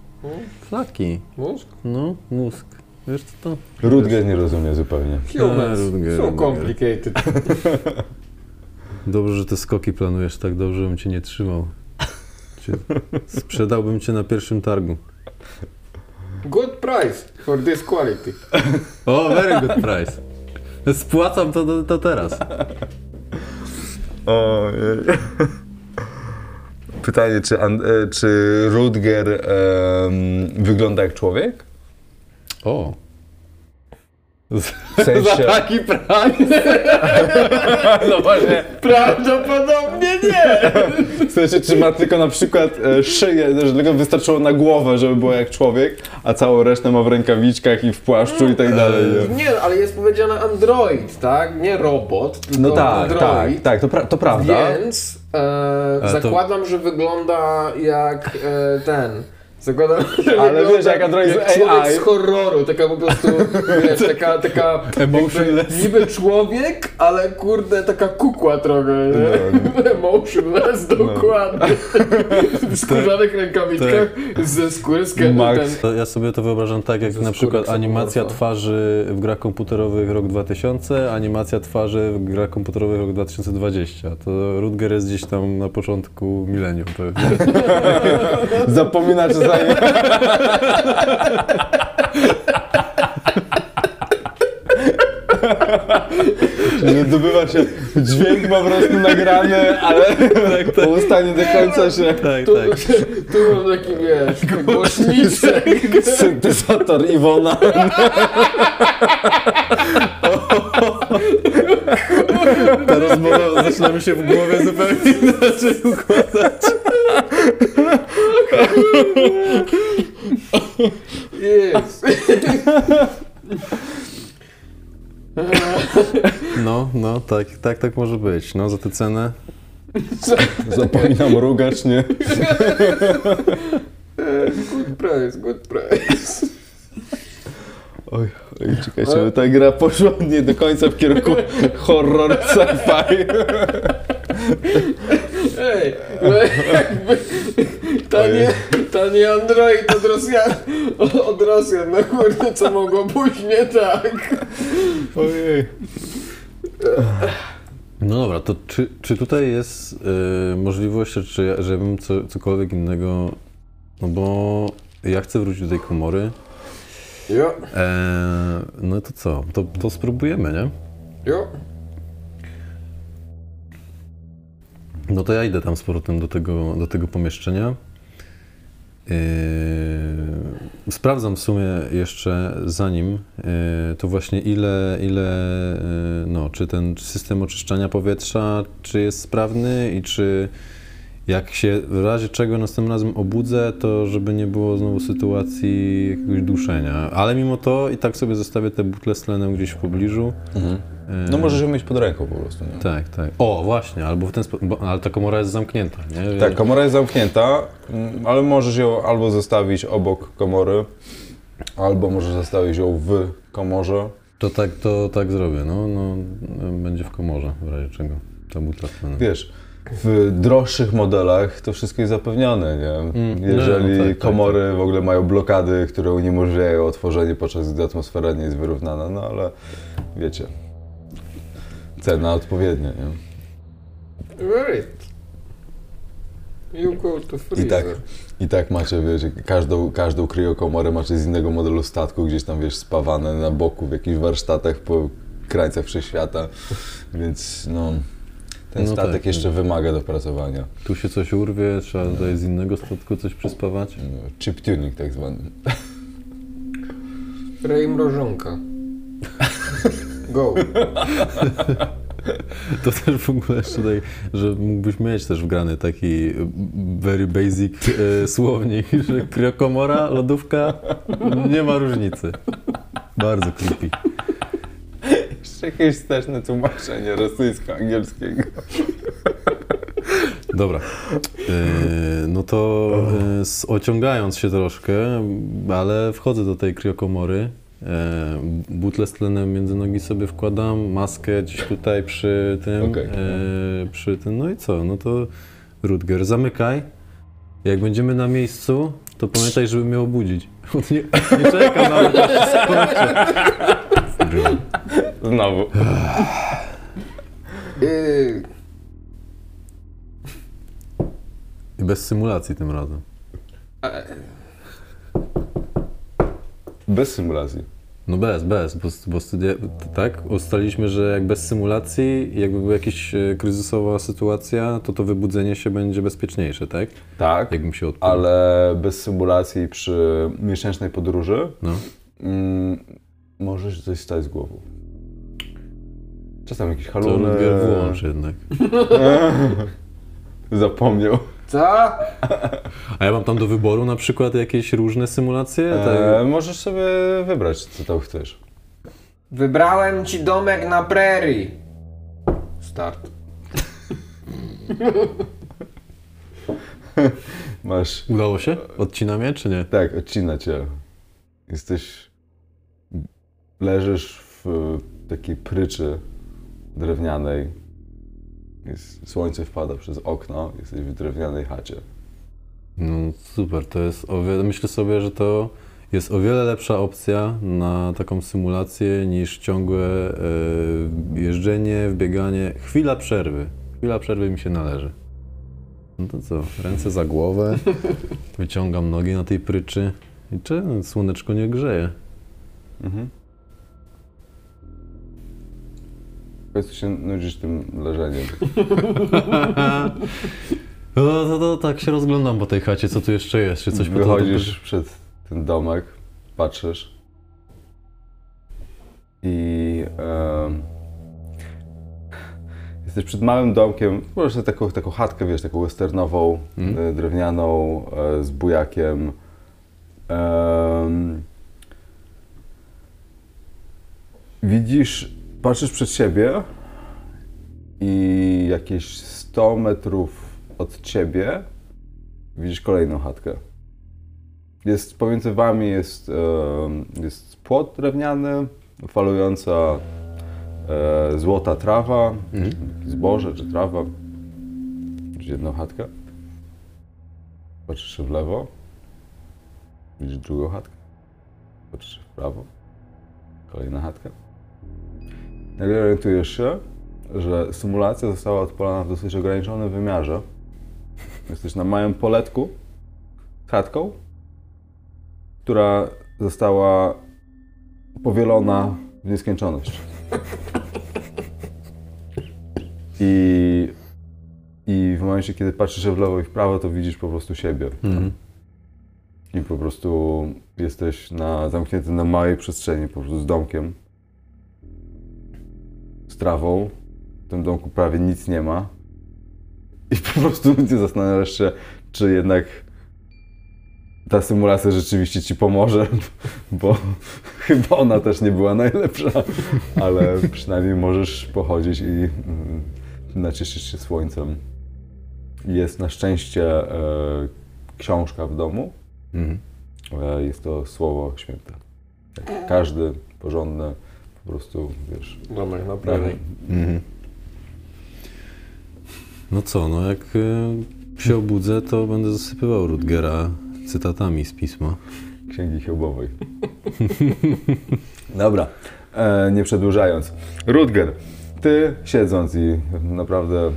[laughs] flaki, Mózg? no mózg, wiesz co to? Rutger nie rozumie zupełnie. Humans. Rutger, So Rutger. complicated. [laughs] Dobrze, że te skoki planujesz tak dobrze, bym cię nie trzymał. Cię, sprzedałbym cię na pierwszym targu. Good price for this quality. O, very good price. Spłacam to, to, to teraz. Pytanie, czy, e, czy Rutger em, wygląda jak człowiek? O. W sensie... taki price? [laughs] No właśnie. Prawdopodobnie nie! W sensie, czy ma tylko na przykład e, szyję, że tylko wystarczyło na głowę, żeby było jak człowiek, a całą resztę ma w rękawiczkach i w płaszczu i tak dalej. nie? Nie, ale jest powiedziane android, tak? Nie robot, tylko No tak, android. tak, tak, to, pra- to prawda. Więc e, to- zakładam, że wygląda jak e, ten. Zakładam, [laughs] że Ale wiesz, jak android z człowiek AI. z horroru, taka po prostu, wiesz, [laughs] taka, taka [laughs] Emotionless. niby człowiek, ale kurde, taka kukła trochę, nie? Emotionless, dokładnie. W skórzanych rękawiczkach ze skóry z Max. ten, To Ja sobie to wyobrażam tak, jak Ze na przykład animacja twarzy w grach komputerowych rok 2000, animacja twarzy w grach komputerowych rok 2020. To Rutger jest gdzieś tam na początku milenium pewnie. Zapomina czasami. Nie dobywa się, dźwięk ma po prostu nagrany, ale po usta nie do końca się... Tak, tu, tak. tu mam taki, wiesz, głośniczek. Syntezator Iwona. Ta rozmowa zaczyna mi się w głowie zupełnie inaczej układać. Jest. No, no, tak, tak, tak może być. No, za tę cenę. Zapominam rugać, nie? Good price, good price. Oj, oj, czekajcie, bo ta gra poszła nie do końca w kierunku horror sci-fi. Ej, no jakby tanie, tani Android od Rosjan, od Rosjan, no kurde, co mogło pójść nie tak? Ojej. No dobra, to czy, czy tutaj jest y, możliwość, czy ja- żebym co, cokolwiek innego, no bo ja chcę wrócić do tej komory, Jo, e, no to co, to, to spróbujemy, nie? jo. No to ja idę tam z powrotem do tego, do tego pomieszczenia. Yy, sprawdzam w sumie jeszcze zanim, yy, to właśnie ile, ile yy, no, czy ten system oczyszczania powietrza, czy jest sprawny i czy jak się w razie czego następnym razem obudzę, to żeby nie było znowu sytuacji jakiegoś duszenia. Ale mimo to i tak sobie zostawię te butle z tlenem gdzieś w pobliżu. No możesz ją mieć pod ręką po prostu, nie? Tak, tak. O, właśnie, albo w ten sposób, bo- ale ta komora jest zamknięta, nie? Tak, komora jest zamknięta, mm, ale możesz ją albo zostawić obok komory, albo możesz zostawić ją w komorze. To tak, to tak zrobię, no, no, będzie w komorze, w razie czego, ta butla z tlenem. Wiesz, w droższych modelach to wszystko jest zapewnione, nie? Mm, Jeżeli no, tak, tak, komory w ogóle mają blokady, które uniemożliwiają otworzenie, podczas gdy atmosfera nie jest wyrównana, no ale wiecie, cena odpowiednia, nie? Right. You go to freezer. I tak, I tak macie, wiecie, każdą, każdą kryokomorę macie z innego modelu statku, gdzieś tam, wiesz, spawane na boku w jakichś warsztatach po krańcach wszechświata, więc no, ten No statek tak. jeszcze wymaga dopracowania. Tu się coś urwie, trzeba tutaj z innego statku coś przyspawać. No, Chip tuning tak zwany. Rej mrożonka. Go. To też w ogóle jeszcze tutaj, że mógłbyś mieć też wgrany taki very basic e, słownik, że kriokomora, lodówka, nie ma różnicy. Bardzo creepy. Jeszcze jakieś wsteczne tłumaczenie rosyjsko-angielskiego. Dobra. E, no to e, ociągając się troszkę, ale wchodzę do tej kriokomory. E, butlę z tlenem między nogi sobie wkładam, maskę gdzieś tutaj przy tym. Okej. E, przy tym. No i co? No to Rutger, zamykaj. Jak będziemy na miejscu, to pamiętaj, żeby mnie obudzić. [laughs] Nie, nie czeka nawet, aż się skończy. Znowu. Yy, [sighs] I bez symulacji tym razem. Bez symulacji. No bez, bez, bo, bo studia, tak, ustaliliśmy, że jak bez symulacji, jakby była jakaś e, kryzysowa sytuacja, to to wybudzenie się będzie bezpieczniejsze, tak? Tak, Jakbym się odpalił. ale bez symulacji przy miesięcznej podróży No. mm, może się coś stać z głową. Czasem jakieś To haluny. Ludger włącz jednak. [laughs] Zapomniał. co? A ja mam tam do wyboru na przykład jakieś różne symulacje? Tak, E, możesz sobie wybrać, co tam chcesz. Wybrałem ci domek na prerii. Start. [laughs] Masz. Udało się? Odcinam je, czy nie? Tak, odcina cię. Jesteś. Leżysz w takiej pryczy drewnianej. Jest, słońce wpada przez okno, jesteś w drewnianej chacie. No super, to jest o wiele, myślę sobie, że to jest o wiele lepsza opcja na taką symulację niż ciągłe e, jeżdżenie, wbieganie. Chwila przerwy. Chwila przerwy mi się należy. No to co, ręce za głowę, [laughs] wyciągam nogi na tej pryczy i czy słoneczko nie grzeje. Mhm. W końcu się nudzisz tym leżeniem. [laughs] No to, to tak się rozglądam po tej chacie, co tu jeszcze jest, czy coś Wychodzisz przed ten domek, patrzysz i em, jesteś przed małym domkiem, po prostu taką, taką chatkę, wiesz, taką westernową, e, drewnianą, e, z bujakiem. Em, widzisz, patrzysz przed siebie i jakieś 100 metrów od ciebie widzisz kolejną chatkę. Jest pomiędzy wami jest, jest płot drewniany, falująca e, złota trawa, zboże czy trawa. Widzisz jedną chatkę. Patrzysz w lewo. Widzisz drugą chatkę. Patrzysz w prawo. Kolejna chatka. Nagle orientujesz się, że symulacja została odpalona w dosyć ograniczonym wymiarze. Jesteś na małym poletku z chatką, która została powielona w nieskończoność. I, I w momencie, kiedy patrzysz w lewo i w prawo, to widzisz po prostu siebie. Mhm. I po prostu jesteś na, zamknięty na małej przestrzeni, po prostu z domkiem, z trawą. W tym domku prawie nic nie ma. I [laughs] po prostu ty zastanawiasz się, czy jednak ta symulacja rzeczywiście ci pomoże, [laughs] bo [laughs] chyba ona też nie była najlepsza, ale przynajmniej możesz pochodzić i mm, nacieszyć się słońcem. Jest na szczęście e, książka w domu, Mhm. E, Jest to słowo święte. Jak każdy porządny, po prostu, wiesz, Domek na prawej. Mhm. No co, no jak y, się obudzę, to będę zasypywał Rutgera cytatami z pisma. księgi hiobowej. [laughs] Dobra, e, nie przedłużając. Rutger, ty siedząc i naprawdę e,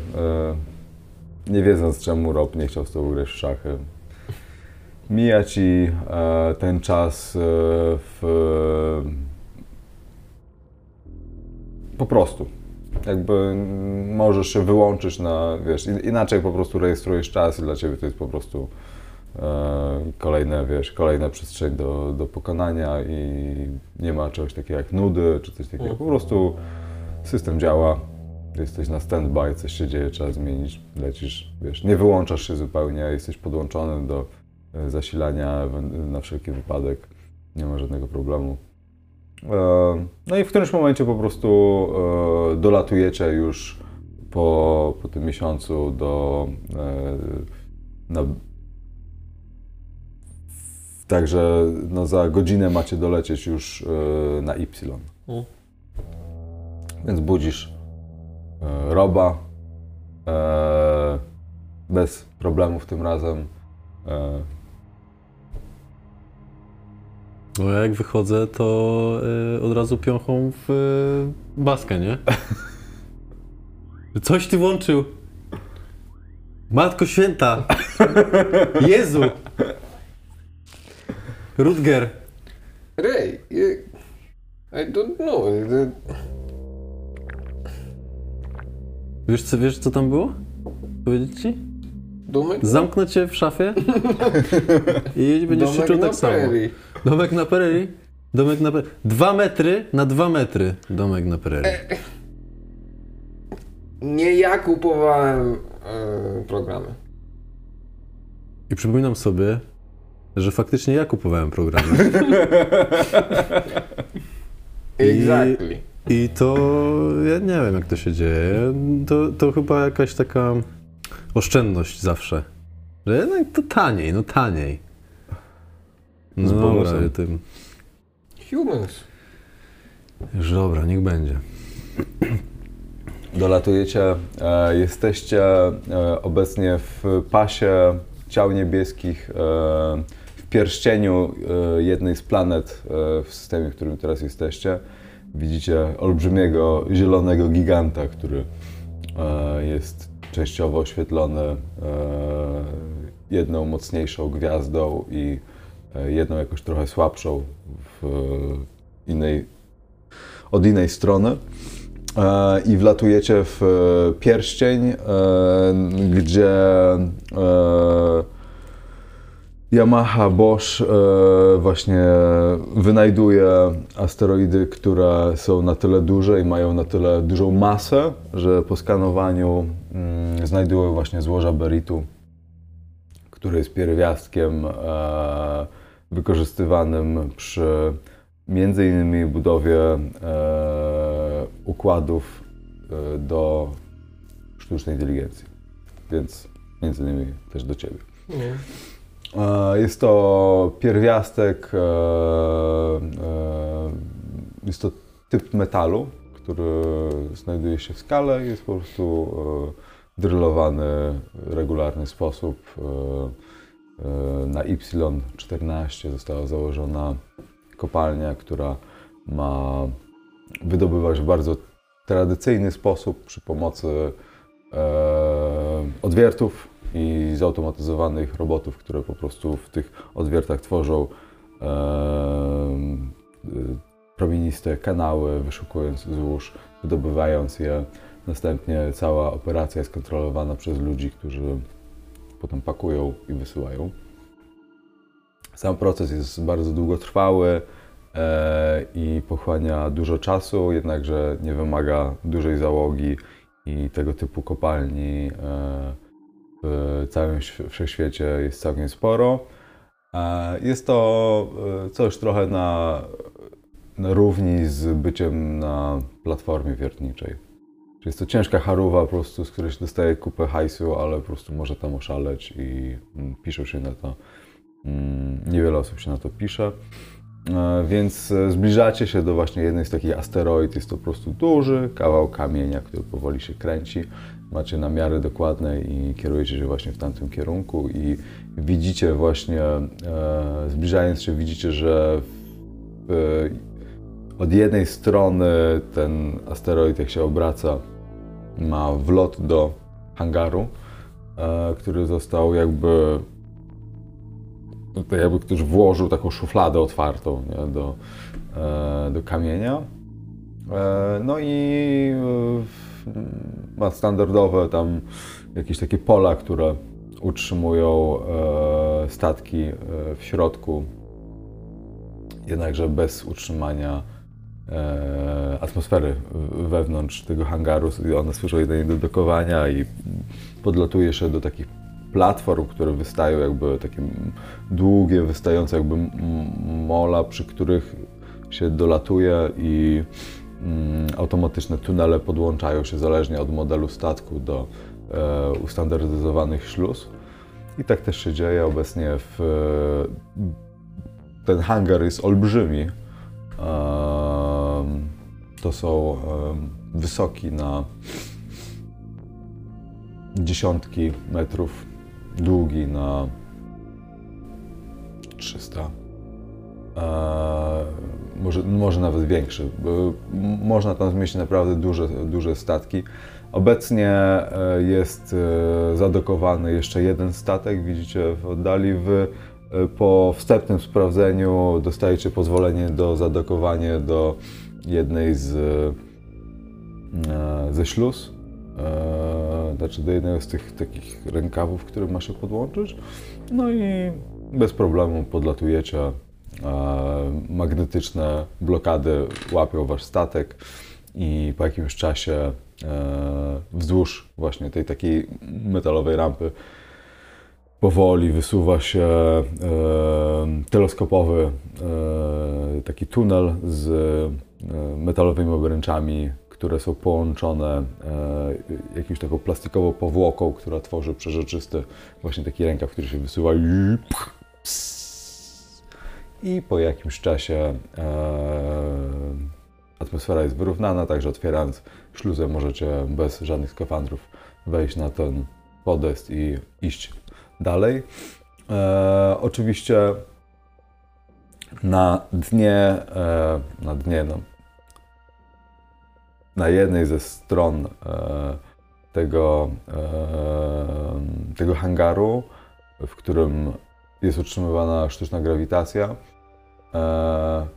nie wiedząc czemu Rob nie chciał z tobą grać w szachy, mija ci e, ten czas e, w... po prostu. Jakby możesz się wyłączyć na, wiesz, in- inaczej po prostu rejestrujesz czas i dla ciebie to jest po prostu e, kolejne, wiesz, kolejna przestrzeń do, do pokonania i nie ma czegoś takiego jak nudy czy coś takiego. Po prostu system działa, jesteś na standby, coś się dzieje, trzeba zmienić, lecisz, wiesz, nie wyłączasz się zupełnie, jesteś podłączony do e, zasilania na wszelki wypadek, nie ma żadnego problemu. E, No i w którymś momencie po prostu e, dolatujecie już po, po tym miesiącu do e, na, Także no, za godzinę macie dolecieć już na Y. Mm. Więc budzisz Roba bez problemów tym razem. No jak wychodzę, to y, od razu piąchą w y, baskę, nie? Coś ty włączył! Matko Święta! Jezu! Rutger! Ray, you, I don't know. Wiesz co, wiesz co tam było? Powiedzieć ci? domek Zamknę cię w szafie [laughs] i będziesz się czuł tak samo. Domek na prerii? Domek na prerii. Dwa metry na dwa metry. Domek na prerii. Nie ja kupowałem e, programy. I przypominam sobie, że faktycznie ja kupowałem programy. [laughs] Exactly. I to ja nie wiem, jak to się dzieje. To, to chyba jakaś taka oszczędność zawsze. Że jednak to taniej, no taniej. No Z dobra, bonusem. tym. Humans. Już dobra, niech będzie. dolatujecie, e, jesteście e, obecnie w pasie ciał niebieskich, e, w pierścieniu e, jednej z planet e, w systemie, w którym teraz jesteście. Widzicie olbrzymiego, zielonego giganta, który e, jest częściowo oświetlony e, jedną mocniejszą gwiazdą i jedną jakoś trochę słabszą w innej, od innej strony. E, I wlatujecie w e, pierścień, e, gdzie e, Yamaha Bosch e, właśnie wynajduje asteroidy, które są na tyle duże i mają na tyle dużą masę, że po skanowaniu mm, znajdują właśnie złoża beritu, które jest pierwiastkiem e, wykorzystywanym przy między innymi budowie e, układów e, do sztucznej inteligencji. Więc między innymi też do Ciebie. E, Jest to pierwiastek, e, e, jest to typ metalu, który znajduje się w skale i jest po prostu e, drillowany w regularny sposób. E, Na Y14 została założona kopalnia, która ma wydobywać w bardzo tradycyjny sposób przy pomocy e, odwiertów i zautomatyzowanych robotów, które po prostu w tych odwiertach tworzą e, promieniste kanały, wyszukując złóż, wydobywając je. Następnie cała operacja jest kontrolowana przez ludzi, którzy potem pakują i wysyłają. Sam proces jest bardzo długotrwały e, i pochłania dużo czasu, jednakże nie wymaga dużej załogi i tego typu kopalni e, w całym św- wszechświecie jest całkiem sporo. E, Jest to e, coś trochę na, na równi z byciem na platformie wiertniczej. Jest to ciężka charuwa po prostu, z której się dostaje kupę hajsu, ale po prostu może tam oszaleć i mm, pisze się na to. Mm, Niewiele osób się na to pisze. E, Więc e, zbliżacie się do właśnie jednej z takich asteroid. Jest to po prostu duży kawał kamienia, który powoli się kręci. Macie namiary dokładne i kierujecie się właśnie w tamtym kierunku i widzicie właśnie, e, zbliżając się, widzicie, że od jednej strony ten asteroid, jak się obraca, ma wlot do hangaru, e, który został jakby no jakby ktoś włożył taką szufladę otwartą nie, do, e, do kamienia. E, no i ma standardowe tam jakieś takie pola, które utrzymują statki w środku, jednakże bez utrzymania e, atmosfery wewnątrz tego hangaru. One służą jedynie do dokowania i podlatuje się do takich platform, które wystają jakby takie długie, wystające jakby mola, przy których się dolatuje i mm, automatyczne tunele podłączają się zależnie od modelu statku do e, ustandaryzowanych śluz. I tak też się dzieje obecnie w... Ten hangar jest olbrzymi. Em, To są wysoki na dziesiątki metrów, długi na 300. Eee, może, może nawet większy. m- Można tam zmieścić naprawdę duże, duże statki. Obecnie e, jest e, zadokowany jeszcze jeden statek, widzicie w oddali. Wy e, po wstępnym sprawdzeniu dostajecie pozwolenie do zadokowania do jednej z, e, ze śluz, e, znaczy do jednego z tych takich rękawów, które ma się podłączyć. No i bez problemu podlatujecie. E, magnetyczne blokady łapią wasz statek i po jakimś czasie wzdłuż właśnie tej takiej metalowej rampy powoli wysuwa się e, teleskopowy e, taki tunel z e, metalowymi obręczami, które są połączone e, jakąś taką plastikową powłoką, która tworzy przeżyczysty właśnie taki rękaw, który się wysuwa i i po jakimś czasie e, atmosfera jest wyrównana, także otwierając śluzę możecie bez żadnych skafandrów wejść na ten podest i iść dalej. E, oczywiście na dnie, e, na dnie, no, na jednej ze stron e, tego, e, tego hangaru, w którym jest utrzymywana sztuczna grawitacja. E,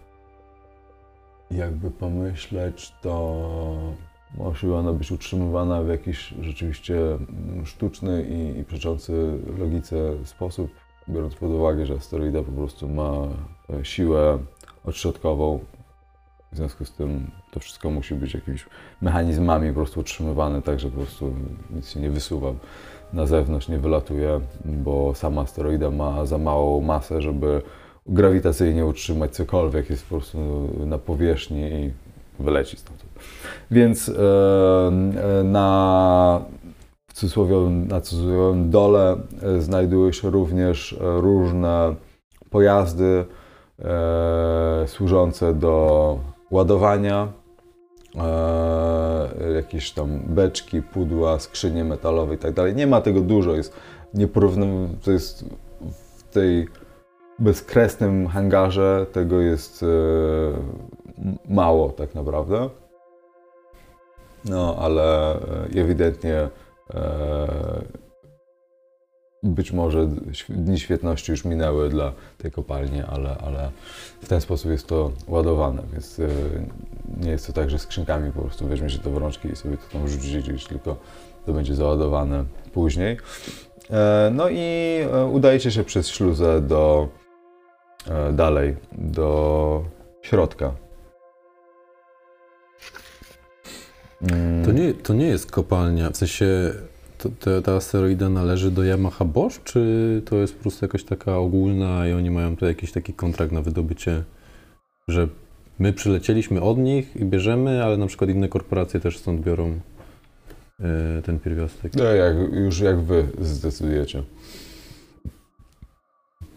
jakby pomyśleć, to może ona być utrzymywana w jakiś rzeczywiście mm, sztuczny i, i przeczący logice sposób, biorąc pod uwagę, że asteroida po prostu ma e, siłę odśrodkową. W związku z tym to wszystko musi być jakimiś mechanizmami po prostu utrzymywane, tak że po prostu nic się nie wysuwa na zewnątrz, nie wylatuje, bo sama asteroida ma za małą masę, żeby grawitacyjnie utrzymać cokolwiek, jest po prostu na powierzchni i wyleci stamtąd. Więc e, e, na w cudzysłowie, na cudzysłowiowym dole e, znajdują się również różne pojazdy służące do ładowania, jakieś tam beczki, pudła, skrzynie metalowe i tak dalej. Nie ma tego dużo, jest nieporównywalne, to jest w tej bezkresnym hangarze tego jest mało tak naprawdę. No, ale e, ewidentnie e, być może dni świetności już minęły dla tej kopalni, ale, ale w ten sposób jest to ładowane, więc e, nie jest to tak, że skrzynkami po prostu weźmie się to w rączki i sobie to tam rzuci gdzieś, tylko to będzie załadowane później. No i udajecie się przez śluzę do dalej, do środka. To nie, to nie jest kopalnia, w sensie to, to, ta asteroida należy do Yamaha Bosch, czy to jest po prostu jakaś taka ogólna i oni mają tu jakiś taki kontrakt na wydobycie, że my przylecieliśmy od nich i bierzemy, ale na przykład inne korporacje też stąd biorą e, ten pierwiastek. No, jak, już jak wy zdecydujecie.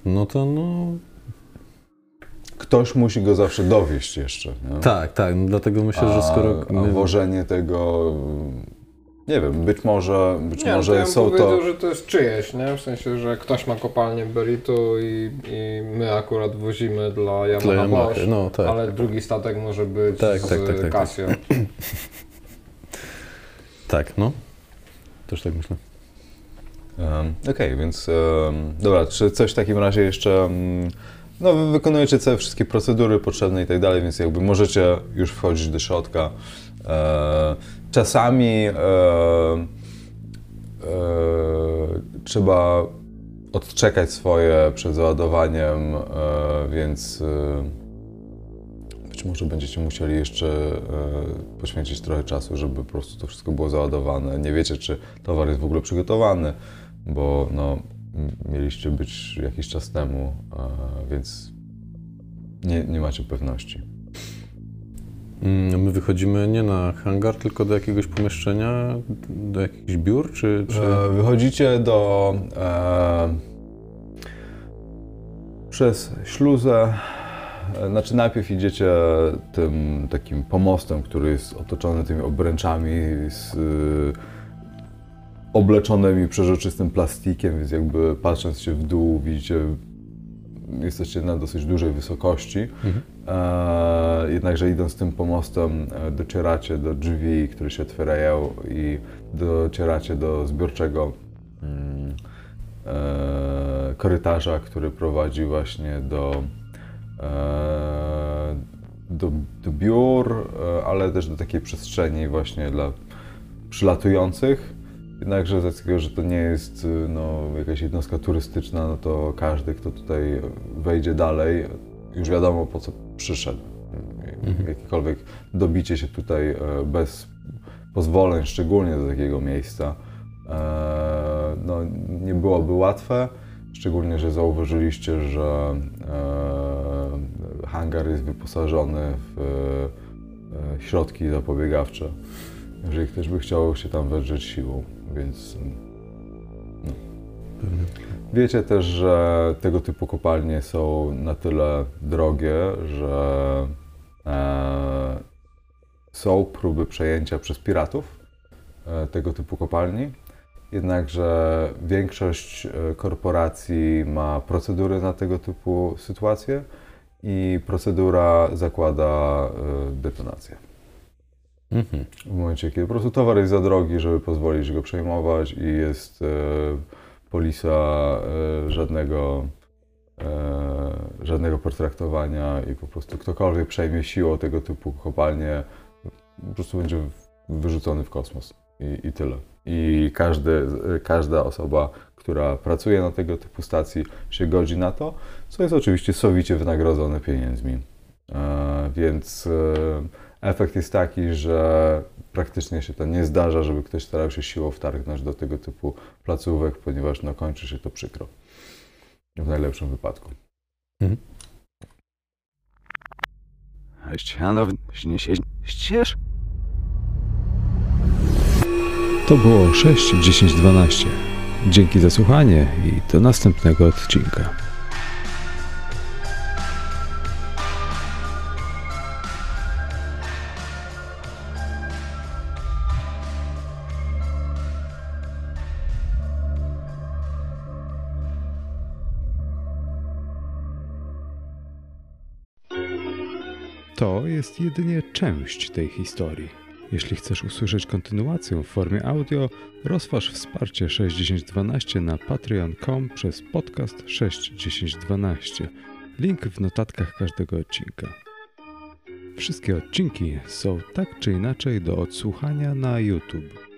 No to no... Ktoś musi go zawsze dowieść jeszcze. Nie? Tak, tak, no dlatego myślę, że skoro a, my... a wożenie tego, nie wiem, być może, być Nie, no to może ja bym są powiedział, to... że to jest czyjeś, nie? W sensie, że ktoś ma kopalnię Beritu i, i my akurat wozimy dla Yamaha, Bosch, no tak. ale drugi statek może być Tak, z tak, tak, tak, tak. Casio. [clears throat] Tak, no. Też tak myślę. Um, Okej, więc um, dobra, czy coś w takim razie jeszcze... Um, no, wy wykonujecie całe wszystkie procedury potrzebne i tak dalej, więc jakby możecie już wchodzić do środka. E, czasami e, e, trzeba odczekać swoje przed załadowaniem, e, więc e, być może będziecie musieli jeszcze e, poświęcić trochę czasu, żeby po prostu to wszystko było załadowane. Nie wiecie, czy towar jest w ogóle przygotowany, bo no, mieliście być jakiś czas temu, więc nie, nie macie pewności. Mm, My wychodzimy nie na hangar, tylko do jakiegoś pomieszczenia, do jakichś biur, czy... czy... E, Wychodzicie do. E, przez śluzę. E, Znaczy, najpierw idziecie tym takim pomostem, który jest otoczony tymi obręczami z obleczonymi przeżoczystym plastikiem, więc jakby patrząc się w dół, widzicie, jesteście na dosyć dużej wysokości. Mhm. E, jednakże idąc tym pomostem e, docieracie do drzwi, które się otwierają i docieracie do zbiorczego mm, e, korytarza, który prowadzi właśnie do, e, do, do biur, e, ale też do takiej przestrzeni właśnie dla przylatujących. Jednakże z racji że to nie jest y, no, jakaś jednostka turystyczna, no to każdy, kto tutaj wejdzie dalej, już wiadomo po co przyszedł. Mhm. Jakiekolwiek dobicie się tutaj e, bez pozwoleń, szczególnie do takiego miejsca, e, no, nie byłoby łatwe. Szczególnie, że zauważyliście, że e, hangar jest wyposażony w środki zapobiegawcze. Jeżeli ktoś by chciał się tam wedrzeć siłą, więc no. Wiecie też, że tego typu kopalnie są na tyle drogie, że e, są próby przejęcia przez piratów e, tego typu kopalni. Jednakże większość e, korporacji ma procedury na tego typu sytuacje i procedura zakłada e, detonację. W momencie, kiedy po prostu towar jest za drogi, żeby pozwolić go przejmować i jest e, polisa e, żadnego, e, żadnego potraktowania i po prostu ktokolwiek przejmie siłą tego typu kopalnię, po prostu będzie wyrzucony w kosmos i, i tyle. I każdy, każda osoba, która pracuje na tego typu stacji, się godzi na to, co jest oczywiście sowicie wynagrodzone pieniędzmi. E, więc e, efekt jest taki, że praktycznie się to nie zdarza, żeby ktoś starał się siłą wtargnąć do tego typu placówek, ponieważ no, kończy się to przykro. W najlepszym wypadku. Się ścież. To było 6, 10, 12. Dzięki za słuchanie i do następnego odcinka. To jest jedynie część tej historii. Jeśli chcesz usłyszeć kontynuację w formie audio, rozważ wsparcie 6012 na patreon.com przez podcast 61012. Link w notatkach każdego odcinka. Wszystkie odcinki są tak czy inaczej do odsłuchania na YouTube.